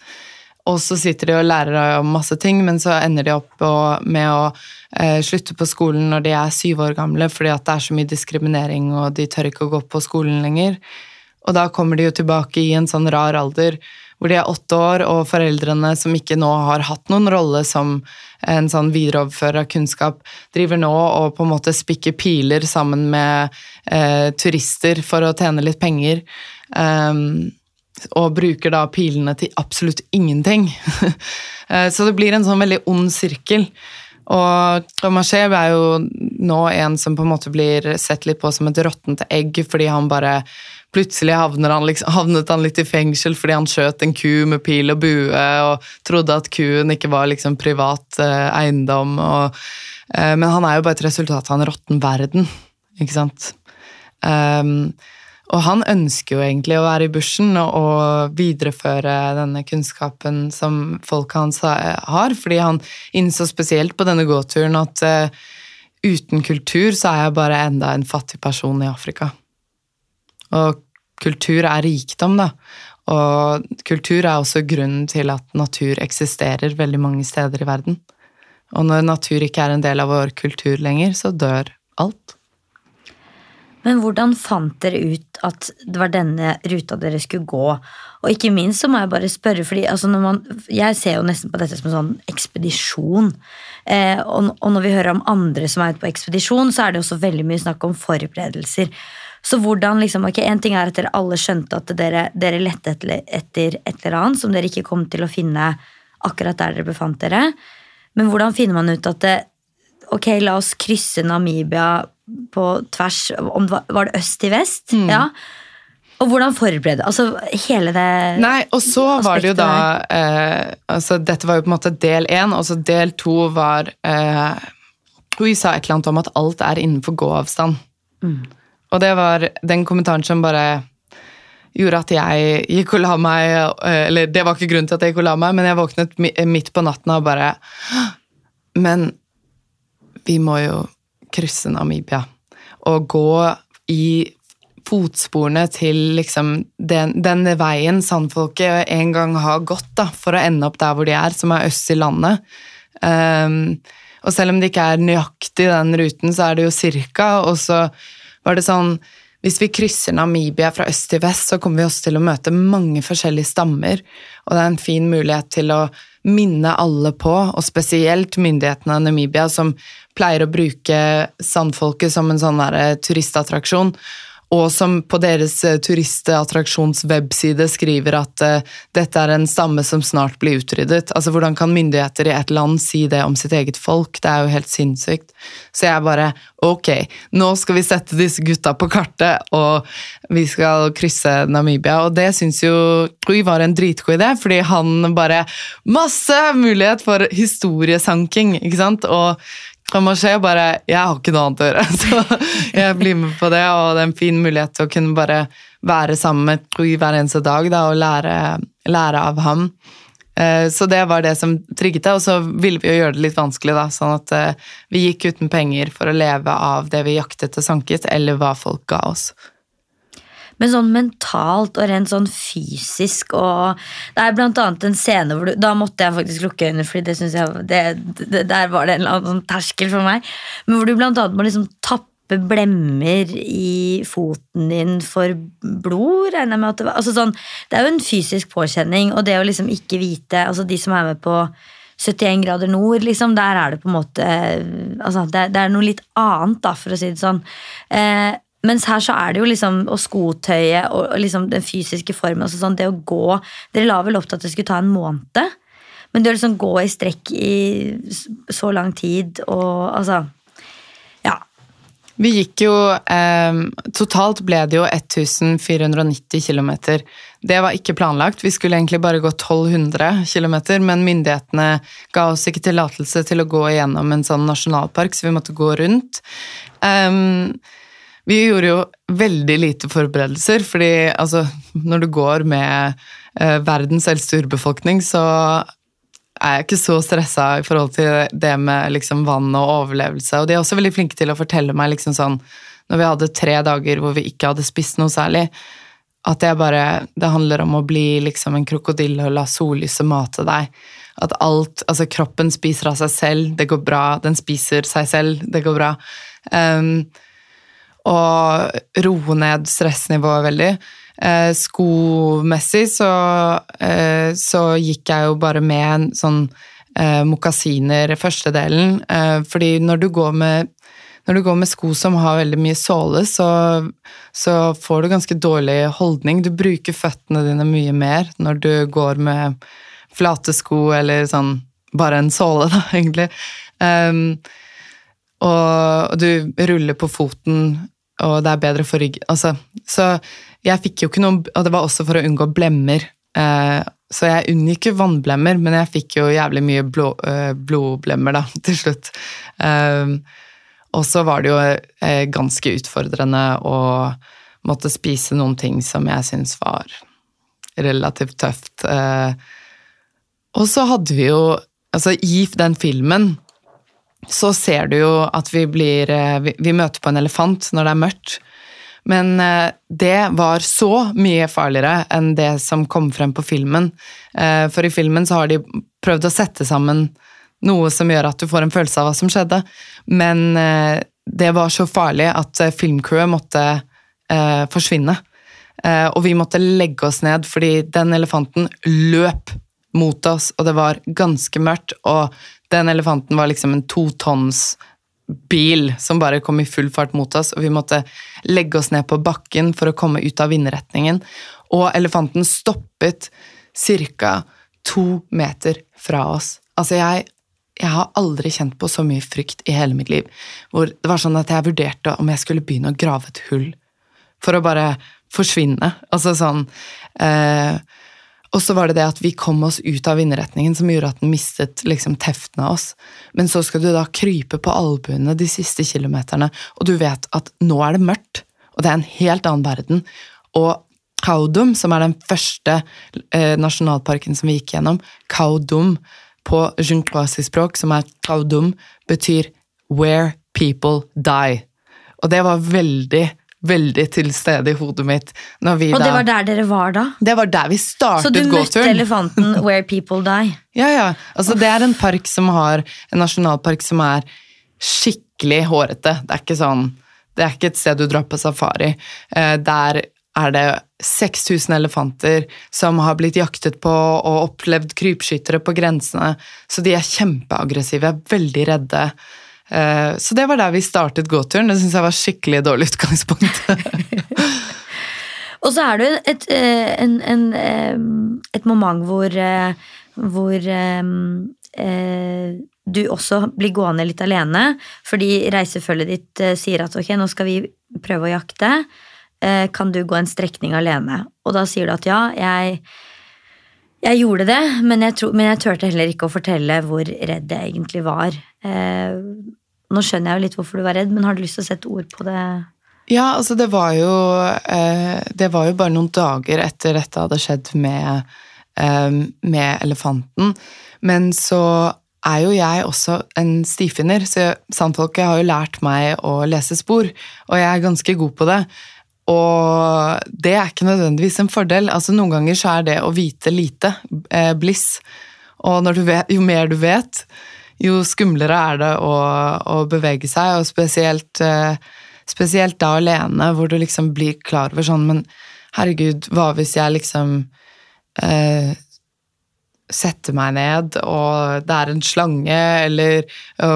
Og så sitter de og lærer om masse ting, men så ender de opp med å eh, slutte på skolen når de er syv år gamle fordi at det er så mye diskriminering, og de tør ikke å gå på skolen lenger. Og da kommer de jo tilbake i en sånn rar alder hvor de er åtte år, og foreldrene som ikke nå har hatt noen rolle som en sånn videreoverfører av kunnskap, driver nå og på en måte spikker piler sammen med eh, turister for å tjene litt penger. Um, og bruker da pilene til absolutt ingenting. Eh, så det blir en sånn veldig ond sirkel. Og Tomashev er jo nå en som på en måte blir sett litt på som et råttent egg fordi han bare Plutselig han liksom, havnet han litt i fengsel fordi han skjøt en ku med pil og bue og trodde at kuen ikke var liksom privat eh, eiendom. Og, eh, men han er jo bare et resultat av en råtten verden, ikke sant. Um, og han ønsker jo egentlig å være i bushen og, videreføre denne kunnskapen som folket hans har, fordi han innså spesielt på denne gåturen at uh, uten kultur så er jeg bare enda en fattig person i Afrika. Og kultur er rikdom, da. Og kultur er også grunnen til at natur eksisterer veldig mange steder i verden. Og når natur ikke er en del av vår kultur lenger, så dør alt. Men hvordan fant dere ut at det var denne ruta dere skulle gå? Og ikke minst så må jeg bare spørre, fordi altså man, jeg ser jo nesten på dette som en sånn ekspedisjon. Eh, og, og, når vi hører om andre som er ute på ekspedisjon, så er det også veldig mye snakk om forberedelser. Så hvordan liksom, ok, En ting er at dere alle skjønte at dere, dere lette etter, et eller annet som dere ikke kom til å finne akkurat der dere befant dere. Men hvordan finner man ut at det, ok, la oss krysse Namibia på tvers om det var, det øst til vest? Mm. Ja. Og hvordan forberede Altså hele det Nei, og så var det jo da eh, altså Dette var jo på en måte del én, og så del to var eh, Hun sa et eller annet om at alt er innenfor gåavstand. Og det var den kommentaren som bare gjorde at jeg gikk og la meg eh, Eller det var ikke grunnen til at jeg gikk og la meg, men jeg våknet midt på natten og bare Men vi må jo krysse Namibia og gå i fotsporene til liksom den, den veien sandfolket en gang har gått da, for å ende opp der hvor de er, som er øst i landet. Um, og selv om det ikke er nøyaktig den ruten, så er det jo cirka, og så var det sånn hvis vi krysser Namibia fra øst til vest, så kommer vi også til å møte mange forskjellige stammer, og det er en fin mulighet til å minne alle på, og spesielt myndighetene av Namibia, som pleier å bruke sandfolket som en sånn turistattraksjon, og som på deres eh, turistattraksjonswebside skriver at uh, dette er en stamme som snart blir utryddet. Altså, Hvordan kan myndigheter i et land si det om sitt eget folk? Det er jo helt sinnssykt. Så jeg bare ok, nå skal vi sette disse gutta på kartet, og vi skal krysse Namibia. Og det syns jo Rui var en dritgod idé, fordi han bare Masse mulighet for historiesanking, ikke sant? Og Kamasje bare Jeg har ikke noe annet å gjøre, så jeg blir med på det. Og det er en fin mulighet til å kunne bare være sammen med Rui hver eneste dag da, og lære, lære av ham. Eh, Så det var det som trigget det, og så ville vi jo gjøre det litt vanskelig. da, Sånn at eh, vi gikk uten penger for å leve av det vi jaktet og sanket, eller hva folk ga oss. Men sånn mentalt og rent sånn fysisk og Det er blant annet en scene hvor du Da måtte jeg faktisk lukke øynene, Fordi det synes jeg det, det, Der var det en eller annen sånn terskel for meg. Men hvor du blant annet må liksom tappe blemmer i foten din for blod, regner jeg med at det var. Altså sånn, det er jo en fysisk påkjenning, og det å liksom ikke vite Altså de som er med på 71 grader nord, liksom, der er det på en måte altså, det, det er noe litt annet, da, for å si det sånn. Eh, mens her så er det jo liksom og skotøyet og, liksom den fysiske formen. Altså sånn, det å gå Dere la vel opp til at det skulle ta en måned? Men det å liksom gå i strekk i så lang tid og altså Ja. Vi gikk jo eh, Totalt ble det jo 1490 km. Det var ikke planlagt. Vi skulle egentlig bare gå 1200 km, men myndighetene ga oss ikke tillatelse til å gå igjennom en sånn nasjonalpark, så vi måtte gå rundt. Em, vi gjorde jo veldig lite forberedelser, fordi altså, når du går med eh, verdens eldste urbefolkning, så er jeg ikke så stressa i forhold til det med liksom vann og overlevelse. Og de er også veldig flinke til å fortelle meg liksom sånn Når vi hadde tre dager hvor vi ikke hadde spist noe særlig, at jeg bare Det handler om å bli liksom en krokodille og la sollyset mate deg. At alt Altså, kroppen spiser av seg selv, det går bra. Den spiser seg selv, det går bra. Um, og roe ned stressnivået veldig. Eh, skomessig så, eh, så gikk jeg jo bare med en sånn eh, mokasiner første delen. Eh, fordi når du med når du går med sko som har veldig mye såle, så, så får du ganske dårlig holdning. Du bruker føttene dine mye mer når du går med flate sko eller sånn bare en såle, da, egentlig. Um, og du ruller på foten, og det er bedre for ryggen. Altså, så jeg fikk jo ikke noe Og det var også for å unngå blemmer. Eh, så jeg unngikk jo vannblemmer, men jeg fikk jo jævlig mye blå, øh, blodblemmer da, til slutt. Um, og så var det jo eh, ganske utfordrende å måtte spise noen ting som jeg syns var relativt tøft. Eh, og så hadde vi jo Altså, i den filmen så ser du jo at vi blir eh, Vi, møter på en elefant når det er mørkt. Men eh, det var så mye farligere enn det som kom frem på filmen. Eh, For i filmen så har de prøvd å sette sammen noe som gjør at du får en følelse av hva som skjedde. Men det var så farlig at filmcrewet måtte forsvinne. Og vi måtte legge oss ned fordi den elefanten løp mot oss, og det var ganske mørkt. Og den elefanten var liksom en totonns bil som bare kom i full fart mot oss, og vi måtte legge oss ned på bakken for å komme ut av vindretningen. Og elefanten stoppet ca. to meter fra oss. Altså, jeg, Jeg har aldri kjent på så mye frykt i hele mitt liv. Hvor det var sånn at jeg vurderte om jeg skulle begynne å grave et hull for å bare forsvinne. Altså sånn eh, Og så var det det at vi kom oss ut av vindretningen som gjorde at den mistet liksom teften av oss. Men så skal du da krype på albuene de siste kilometerne, og du vet at nå er det mørkt, og det er en helt annen verden. Og Kaudum, som er den første eh, nasjonalparken som vi gikk gjennom, Kaudum på junkwasi-språk, som er Kaudum, betyr where people die. Og det var veldig veldig til stede i hodet mitt. og det da, var der dere var da? Det var der vi startet gåturen. Så du møtte elefanten where people die? ja, ja. Altså, det er en park som har, en nasjonalpark som er skikkelig hårete. Det er ikke sånn det er ikke et sted du drar på safari. Eh, der er det 6000 elefanter som har blitt jaktet på og opplevd krypskyttere på grensene. Så de er kjempeaggressive, veldig redde. Eh, så det var der vi startet gåturen. Det syns jeg var skikkelig dårlig utgangspunkt. og så er det et, eh, en, en, et moment hvor, eh, hvor du også blir gående litt alene, fordi reisefølget ditt sier at ok, nå skal vi prøve å jakte. Kan du gå en strekning alene? Og da sier du at ja, jeg jeg gjorde det, men jeg, tro, men jeg, turte heller ikke å fortelle hvor redd jeg egentlig var. Eh, nå skjønner jeg jo litt hvorfor du var redd, men har du lyst til å sette ord på det? Ja, altså det var jo eh, Det var jo bare noen dager etter dette hadde skjedd med, eh, med elefanten. Men så er jo jeg også en stifinner, så sandfolket har jo lært meg å lese spor, og jeg er ganske god på det. Og det er ikke nødvendigvis en fordel. Altså Noen ganger så er det å vite lite eh, bliss. Og vet, jo mer du vet, jo skumlere er det å, å bevege seg, og spesielt, eh, spesielt, da alene, hvor du liksom blir klar over sånn Men herregud, hva hvis jeg liksom eh, setter meg ned, og det er en slange, eller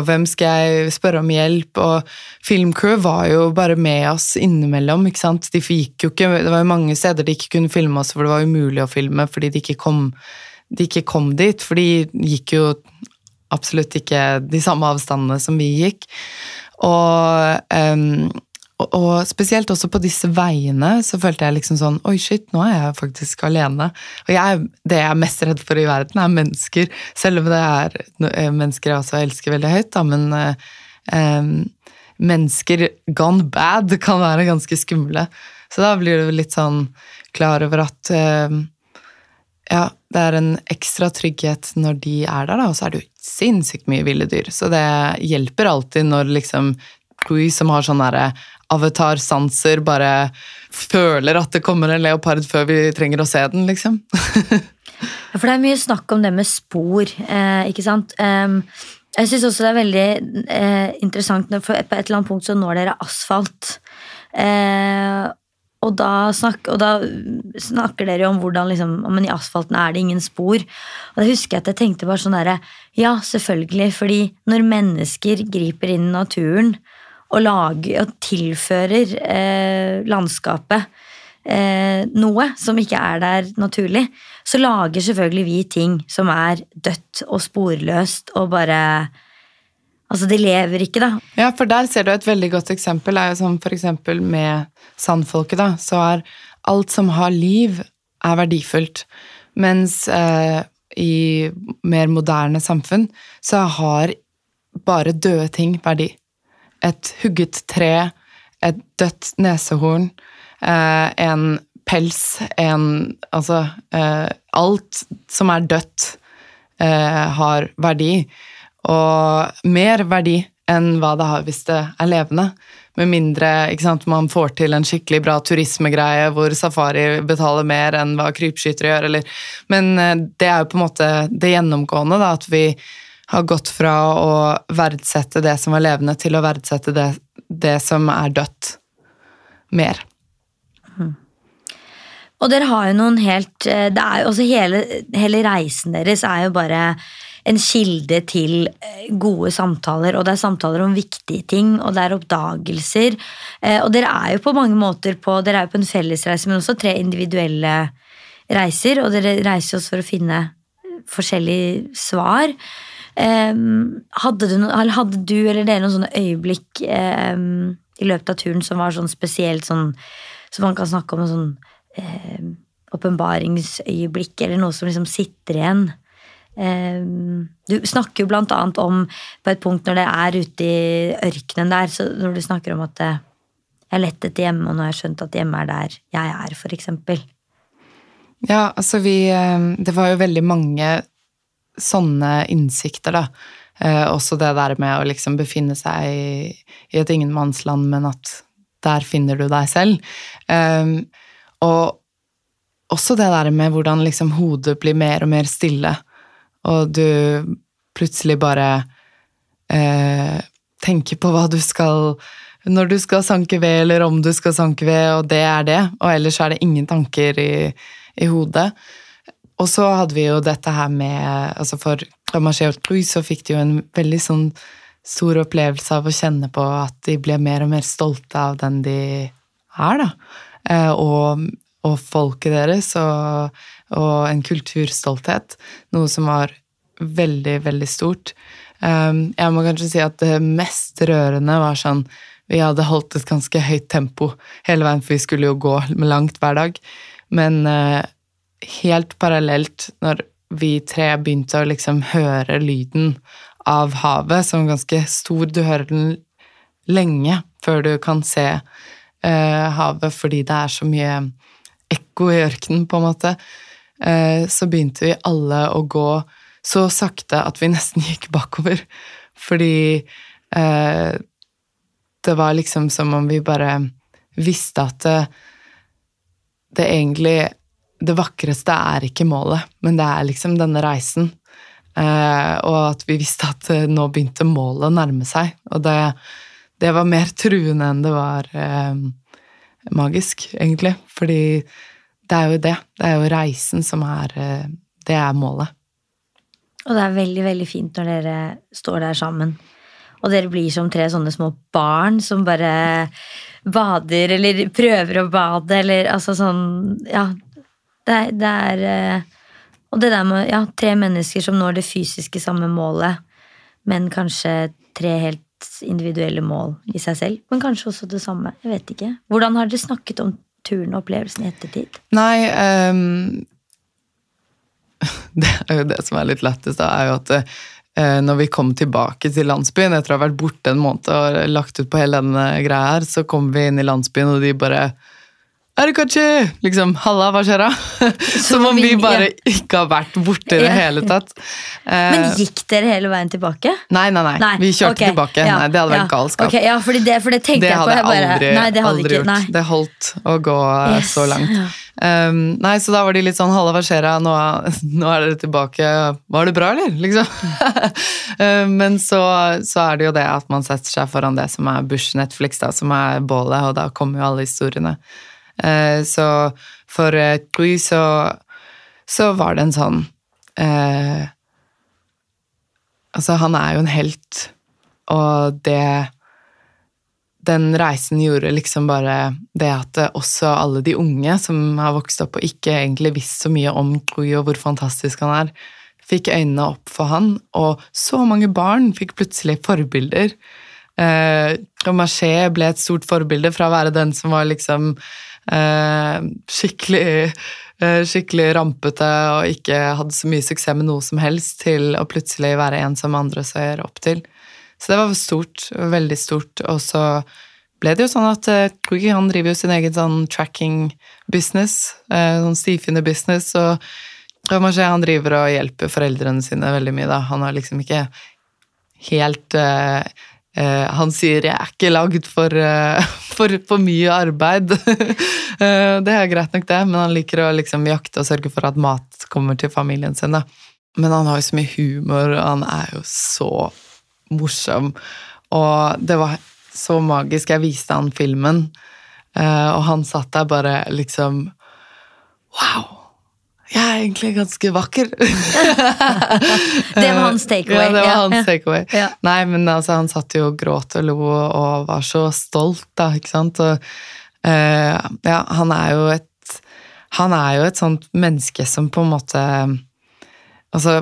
hvem skal jeg spørre om hjelp? Og Filmcrew var jo bare med oss innimellom. ikke sant? De gikk jo ikke, Det var jo mange steder de ikke kunne filme oss, for det var umulig å filme fordi de ikke kom, de ikke kom dit. For de gikk jo absolutt ikke de samme avstandene som vi gikk. Og, um, og, spesielt også på disse veiene så følte jeg liksom sånn Oi, shit, nå er jeg faktisk alene. Og jeg, det jeg er mest redd for i verden, er mennesker. Selv om det er eh, mennesker jeg også elsker veldig høyt, da, men um, mennesker gone bad kan være ganske skumle. Så da blir du litt sånn klar over at um, ja, det er en ekstra trygghet når de er der, da, og så er det jo sinnssykt mye ville dyr. Så det hjelper alltid når liksom Louis, som har sånne avatarsanser, bare føler at det kommer en leopard før vi trenger å se den, liksom. ja, for det er mye snakk om det med spor, eh, ikke sant. Um, jeg syns også det er veldig eh, interessant når på et eller annet punkt så når dere asfalt. Eh, og da, snak, og da, snakker dere om hvordan liksom, men i asfalten er det ingen spor. Og da husker jeg at jeg tenkte bare sånn derre Ja, selvfølgelig. Fordi når mennesker griper inn i naturen og, lager, og tilfører eh, landskapet eh, noe som ikke er der naturlig, så lager selvfølgelig vi ting som er dødt og sporløst og bare Altså, de lever ikke, da. Ja, for der ser du et veldig godt eksempel. er jo som for eksempel med sandfolket, da. Så er alt som har liv, er verdifullt. Mens eh, i mer moderne samfunn så har bare døde ting verdi. Et hugget tre, et dødt nesehorn, eh, en pels, en Altså eh, Alt som er dødt, eh, har verdi og mer verdi enn hva det har hvis det er levende. Med mindre sant, man får til en skikkelig bra turismegreie hvor safari betaler mer enn hva krypskytere gjør. Eller, men eh, det er jo på en måte det gjennomgående, da, at vi har gått fra å verdsette det som var levende, til å verdsette det, det som er dødt, mer. Mm. Og dere har jo noen helt eh, det er jo også hele, hele reisen deres er jo bare en kilde til eh, gode samtaler. Og det er samtaler om viktige ting, og det er oppdagelser. Eh, og dere er jo på mange måter på Dere er jo på en fellesreise, men også tre individuelle reiser. Og dere reiser oss for å finne forskjellige svar. Ehm, hadde, du, hadde du eller dere noen sånne øyeblikk ehm, i løpet av turen som var sånn spesielt sånn Som man kan snakke om en sånn ehm, åpenbaringsøyeblikk, eller noe som liksom sitter igjen? Ehm, du snakker jo blant annet om på et punkt når det er ute i ørkenen der, så når du snakker om at eh, jeg har lett etter hjemme, og nå har jeg skjønt at hjemme er der jeg er, eksempel. Ja, altså vi eh, Det var jo veldig mange sånne innsikter, da. Eh, også det der med å liksom befinne seg i, et ingenmannsland, men at der finner du deg selv. Eh, og også det der med hvordan liksom hodet blir mer og mer stille, og du plutselig bare eh, tenker på hva du skal Når du skal sanke ved, eller om du skal sanke ved, og det er det. Og ellers er det ingen tanker i, i hodet. Og så hadde vi jo dette her med altså For Ramarché og så fikk de jo en veldig sånn stor opplevelse av å kjenne på at de ble mer og mer stolte av den de er, da. Eh, og, og folket deres, og, og, en kulturstolthet. Noe som var veldig, veldig stort. Um, jeg må kanskje si at det mest rørende var sånn Vi hadde holdt et ganske høyt tempo hele veien, for vi skulle jo gå langt hver dag. Men uh, helt parallelt, når vi tre begynte å liksom høre lyden av havet, som er ganske stor Du hører den lenge før du kan se uh, havet, fordi det er så mye ekko i ørkenen, på en måte. Uh, så begynte vi alle å gå så sakte at vi nesten gikk bakover. Fordi eh, det var liksom som om vi bare visste at det, det egentlig det vakreste er ikke målet, men det er liksom denne reisen. Eh, og at vi visste at eh, nå begynte målet å nærme seg. Og det, det var mer truende enn det var eh, magisk, egentlig. Fordi det er jo det. Det er jo reisen som er eh, Det er målet. Og det er veldig, veldig fint når dere står der sammen. Og dere blir som tre sånne små barn som bare bader, eller prøver å bade, eller altså sånn Ja, det, det er eh, Og det der med ja, tre mennesker som når det fysiske samme målet, men kanskje tre helt individuelle mål i seg selv, men kanskje også det samme. Jeg vet ikke. Hvordan har dere snakket om turen og opplevelsen i ettertid? Nei, um, det er jo det som er litt lettest, da, er jo at uh, når vi kom tilbake til landsbyen, etter å ha vært borte en måned og lagt ut på hele denne greia her, så kom vi inn i landsbyen, og de bare Erikachi! Liksom, halla, hva skjer da? Som om vi bare ikke har vært borte i det hele tatt. Men eh, gikk dere hele veien tilbake? Nei, nei, nei. nei. Vi kjørte okay. tilbake. Ja. Nei, det hadde vært galskap. Okay, ja, det, for det tenkte det jeg på. Hadde jeg aldri, nei, det hadde aldri ikke, gjort. Det holdt å gå yes. så langt. Ja. Um, nei, så da var de litt sånn Halla, hva skjer da? Nå, nå, er dere tilbake. Var det bra, eller? Liksom. um, men så, så, er det jo det at man setter seg foran det som er Bush Netflix, da, som er bålet, og da kommer jo alle historiene. Eh, så for Gry eh, så, så var det en sånn eh, Altså, han er jo en helt, og det den reisen gjorde liksom bare det at også alle de unge som har vokst opp og ikke egentlig visst så mye om Gry og hvor fantastisk han er, fikk øynene opp for han, og så mange barn fikk plutselig forbilder. Eh, Romaché ble et stort forbilde fra å være den som var liksom skikkelig, eh, skikkelig rampete og ikke hadde så mye suksess med noe som helst, til å plutselig være en som andre ser opp til. Så det var stort, veldig stort. Og så ble det jo sånn at eh, han driver jo sin egen sånn tracking-business, sånn stifinner-business, og Ramashe han driver og hjelper foreldrene sine veldig mye, da. Han har liksom ikke helt Uh, han sier 'jeg er ikke lagd for, uh, for, for mye arbeid'. uh, det er greit nok, det, men han liker å liksom jakte og sørge for at mat kommer til familien sin. Da. Men han har jo så mye humor, og han er jo så morsom. Og det var så magisk. Jeg viste han filmen, og han satt der bare liksom Wow! Jeg er egentlig ganske vakker. det var hans takeaway. Ja, det var hans takeaway. Ja. Nei, men altså, han satt jo og gråt og lo og var så stolt, da, ikke sant. Og, uh, ja, han er jo et Han er jo et sånt menneske som på en måte Altså,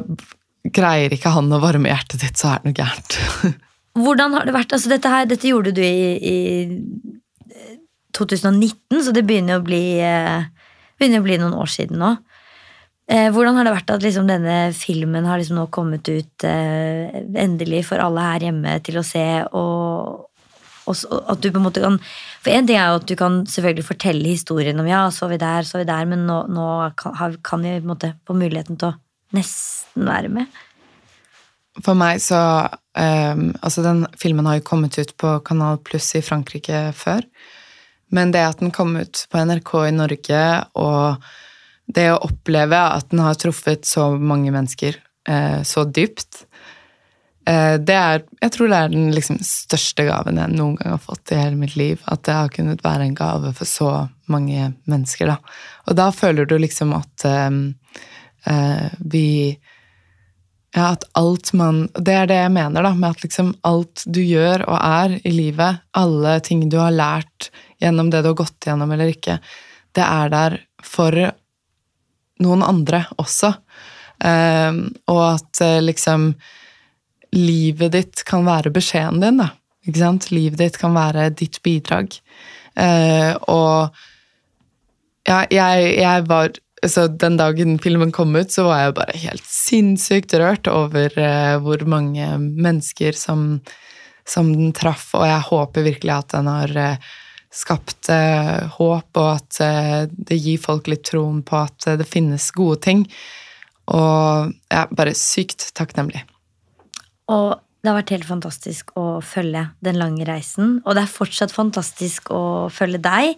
greier ikke han å varme hjertet ditt, så er det noe gærent. Hvordan har det vært? Altså, dette, her, dette gjorde du i, i 2019, så det begynner å bli, eh, begynner å bli noen år siden nå. Eh, hvordan har det vært at liksom denne filmen har liksom nå kommet ut eh, endelig for alle her hjemme til å se, og, og at du på en måte kan For én ting er jo at du kan selvfølgelig fortelle historien om ja, så vi der, så vi der, men nå, nå kan, kan vi på en måte få muligheten til å nesten være med. For meg så um, Altså, den filmen har jo kommet ut på Kanal Pluss i Frankrike før. Men det at den kom ut på NRK i Norge, og det å oppleve at den har truffet så mange mennesker eh, så dypt, eh, det er Jeg tror det er den liksom største gaven jeg noen gang har fått i hele mitt liv. At det har kunnet være en gave for så mange mennesker, da. Og da føler du liksom at ehm, eh, vi ja, at alt man Det er det jeg mener, da, med at liksom alt du gjør og er i livet, alle ting du har lært gjennom det du har gått gjennom eller ikke, det er der for noen andre også. Ehm, og at eh, liksom livet ditt kan være beskjeden din, da. Ikke sant? Livet ditt kan være ditt bidrag. Eh, og ja, jeg, jeg var så Den dagen filmen kom ut, så var jeg bare helt sinnssykt rørt over eh, hvor mange mennesker som, som den traff, og jeg håper virkelig at den har eh, skapt eh, håp, og at eh, det gir folk litt troen på at eh, det finnes gode ting. Og jeg er bare sykt takknemlig. Og det har vært helt fantastisk å følge den lange reisen. Og det er fortsatt fantastisk å følge deg.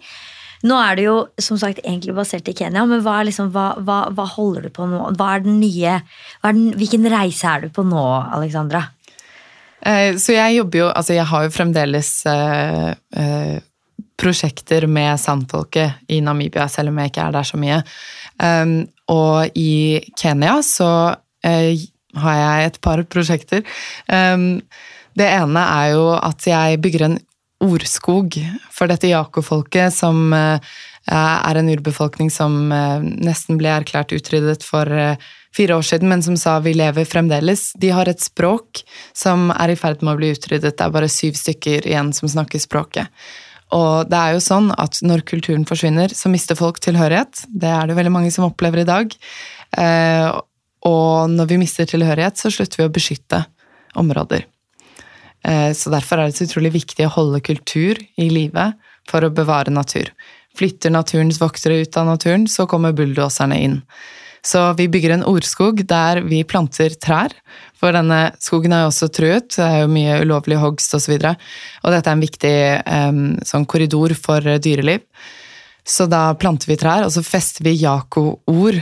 Nå er det jo som sagt egentlig basert i Kenya, men hva, liksom, hva, hva, hva holder du på nå? Nye, den, hvilken reise er du på nå, Alexandra? Eh, Så jeg jobber jo Altså, jeg har jo fremdeles eh, eh, prosjekter med sandfolket i Namibia, selv om jeg ikke er der så mye. Um, og i Kenya så uh, har jeg et par prosjekter. Um, det ene er jo at jeg bygger en ordskog for dette Jako-folket, som uh, er en urbefolkning som uh, nesten ble erklært utryddet for fire år siden, men som sa vi lever fremdeles. De har et språk som er i ferd med å bli utryddet. Det er bare syv stykker igjen som snakker språket. Og det er jo sånn at når kulturen forsvinner, så mister folk tilhørighet. Det er det veldig mange som opplever i dag. Eh, og når vi mister tilhørighet, så slutter vi å beskytte områder. Eh, Så derfor er det så utrolig viktig å holde kultur i live for å bevare natur. Flytter naturens voktere ut av naturen, så kommer bulldoserne inn. Så vi bygger en ordskog der vi planter trær, for denne skogen er jo også truet. Det er jo mye ulovlig hogst osv. Og, så og dette er en viktig um, sånn korridor for dyreliv. Så da planter vi trær, og så fester vi Jako-ord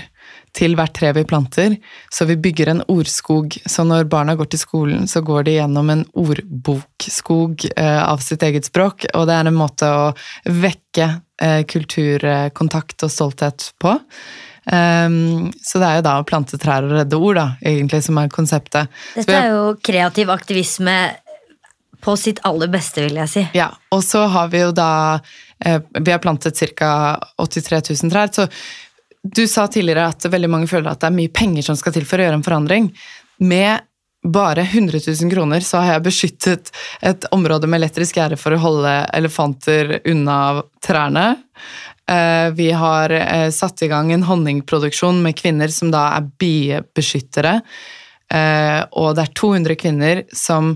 til hvert tre vi planter. Så vi bygger en ordskog. Så når barna går til skolen, så går de gjennom en ordbokskog eh, av sitt eget språk. Og det er en måte å vekke eh, kulturkontakt og stolthet på. Um, så det er jo da å plante trær og redde ord, da, egentlig, som er konseptet. Dette er jo kreativ aktivisme på sitt aller beste, vil jeg si. Ja, og så har vi jo da eh, Vi har plantet ca. 83 000 trær. Så du sa tidligere at veldig mange føler at det er mye penger som skal til for å gjøre en forandring. Med bare 100 000 kroner så har jeg beskyttet et område med elektrisk gjerde for å holde elefanter unna trærne. Eh, Vi har eh, satt i gang en honningproduksjon med kvinner som da er biebeskyttere. Eh, Og det er 200 kvinner som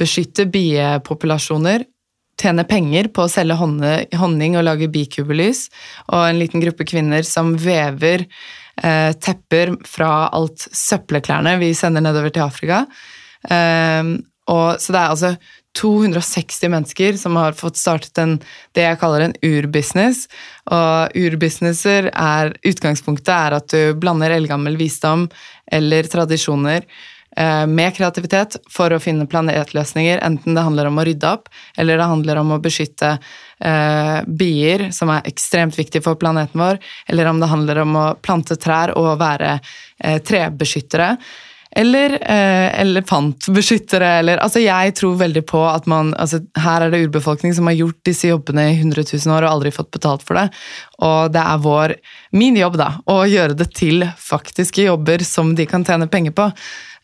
beskytter biepopulasjoner, tjener penger på å selge honning og lage bikubelys, og en liten gruppe kvinner som vever tepper fra alt søppelklærne vi sender nedover til Afrika. Og, så det er altså 260 mennesker som har fått startet en, det jeg kaller en urbusiness. Og urbusinesser er Utgangspunktet er at du blander eldgammel visdom eller tradisjoner eh, med kreativitet for å finne planetløsninger, enten det handler om å rydde opp, eller det handler om å beskytte eh, bier, som er ekstremt viktig for planeten vår, eller om det handler om å plante trær og være eh, trebeskyttere. Eller eh, elefantbeskyttere, eller Altså, jeg tror veldig på at man altså, Her er det urbefolkning som har gjort disse jobbene i 100 000 år og aldri fått betalt for det. Og det er vår Min jobb, da, å gjøre det til faktiske jobber som de kan tjene penger på.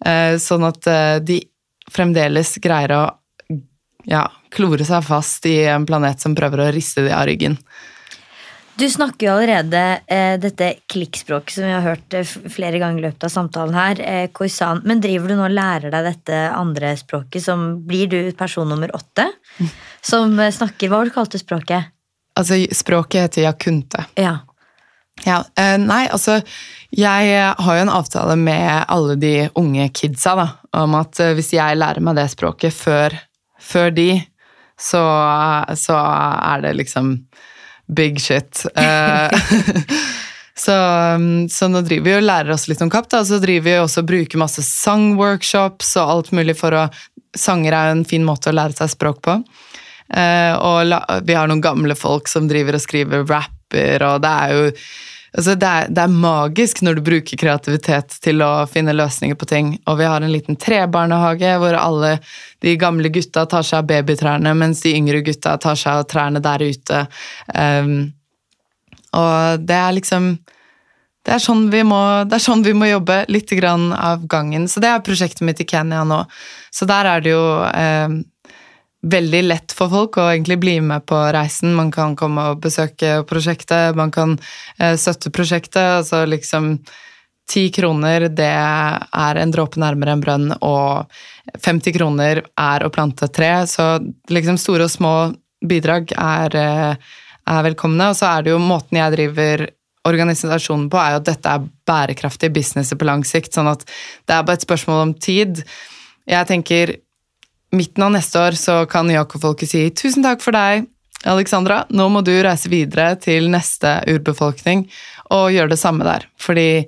Eh, sånn at eh, de fremdeles greier å ja, klore seg fast i en planet som prøver å riste de av ryggen. Du snakker jo allerede eh, dette klikkspråket som vi har hørt eh, flere ganger i løpet av samtalen her. Eh, Khoisan. Men driver du nå og lærer deg dette andre språket, som blir du person nummer åtte? Som eh, snakker Hva var det kalte språket? Altså, språket heter yakunte. Ja. Ja, eh, nei, altså Jeg har jo en avtale med alle de unge kidsa da, om at hvis jeg lærer meg det språket før, før de, så, så er det liksom big shit. Eh, så, så nå driver vi og lærer oss litt om kapp, da, og så driver vi også og bruker masse sangworkshops og alt mulig for å Sanger er en fin måte å lære seg språk på. Eh, og vi har noen gamle folk som driver og skriver rapper, og det er jo altså det, er, det er magisk når du bruker kreativitet til å finne løsninger på ting. Og vi har en liten trebarnehage hvor alle de gamle gutta tar seg av babytrærne, mens de yngre gutta tar seg av trærne der ute. Um, og det er liksom det er, sånn må, det er sånn vi må jobbe, litt grann av gangen. Så det er prosjektet mitt i Kenya nå. Så der er det jo eh, veldig lett for folk å egentlig bli med på reisen. Man kan komme og besøke prosjektet, man kan eh, støtte prosjektet. altså liksom Ti kroner, det er en dråpe nærmere en brønn, og 50 kroner er å plante tre. Så liksom store og små bidrag er, eh, er velkomne. Og så er det jo måten jeg driver organisasjonen på, er jo at dette er bærekraftig business på lang sikt. Sånn at det er bare et spørsmål om tid. Jeg tenker midten av neste år så kan Jakob-folket si tusen takk for deg, Alexandra. Nå må du reise videre til neste urbefolkning og gjøre det samme der. Fordi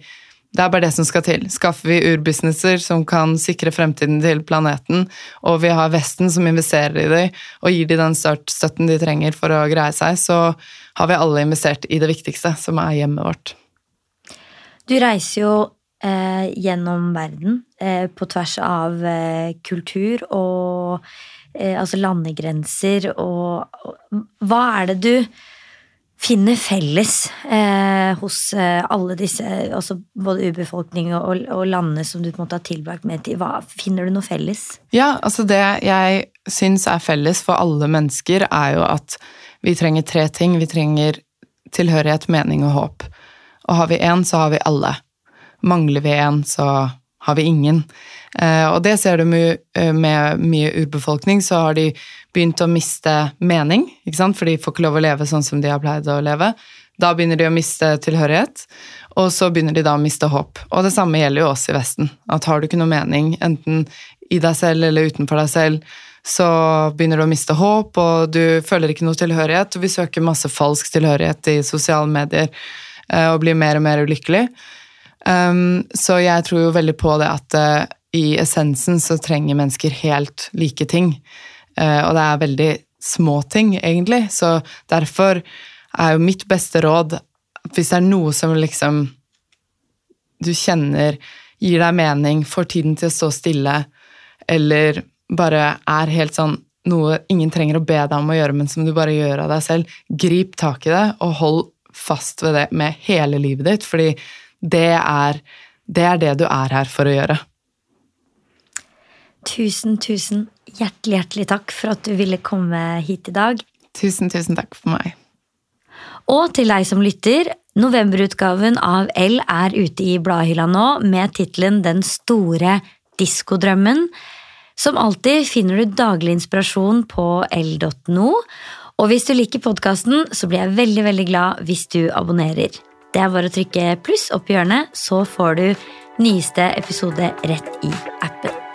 det er bare det som skal til. Skaffer vi urbusinesser som kan sikre fremtiden til planeten, og vi har Vesten som investerer i dem og gir dem den støtten de trenger for å greie seg, så har vi alle investert i det viktigste, som er hjemmet vårt. Du reiser jo eh, gjennom verden på tvers av eh, kultur og eh, altså landegrenser og, Hva er det du finner felles eh, hos eh, alle disse, altså både urbefolkning og, og, landene som du på en måte har tilbrakt med til? Hva, finner du noe felles? Ja, altså det jeg syns er felles for alle mennesker, er jo at vi trenger tre ting. Vi trenger tilhørighet, mening og håp. Og har vi én, så har vi alle. Mangler vi en, så har vi ingen. Eh, og det ser du med, eh, mye urbefolkning, så har de begynt å miste mening, for de får ikke lov å leve sånn som de har pleid å leve. Da begynner de å miste tilhørighet, og så begynner de da å miste håp. Og det samme gjelder jo oss i Vesten. At har du ikke noe mening, enten i deg selv eller utenfor deg selv, så begynner du å miste håp, og du føler ikke noe tilhørighet. Og vi søker masse falsk tilhørighet i sosiale medier eh, og blir mer og mer ulykkelig. Um, så jeg tror jo veldig på det at uh, i essensen så trenger mennesker helt like ting. Uh, og det er veldig små ting, egentlig. Så derfor er jo mitt beste råd hvis det er noe som liksom du kjenner gir deg mening, får tiden til å stå stille, eller bare er helt sånn noe ingen trenger å be deg om å gjøre, men som du bare gjør av deg selv, grip tak i det og hold fast ved det med hele livet ditt, fordi det er, det er det du er her for å gjøre. Tusen, tusen hjertelig, hjertelig takk for at du ville komme hit i dag. Tusen, tusen takk for meg. Og til deg som lytter, novemberutgaven av L er ute i bladhylla nå med tittelen Den store diskodrømmen. Som alltid finner du daglig inspirasjon på l.no. Og hvis du liker podkasten, så blir jeg veldig veldig glad hvis du abonnerer. Det er bare å trykke pluss opp i hjørnet, så får du nyeste episode rett i appen.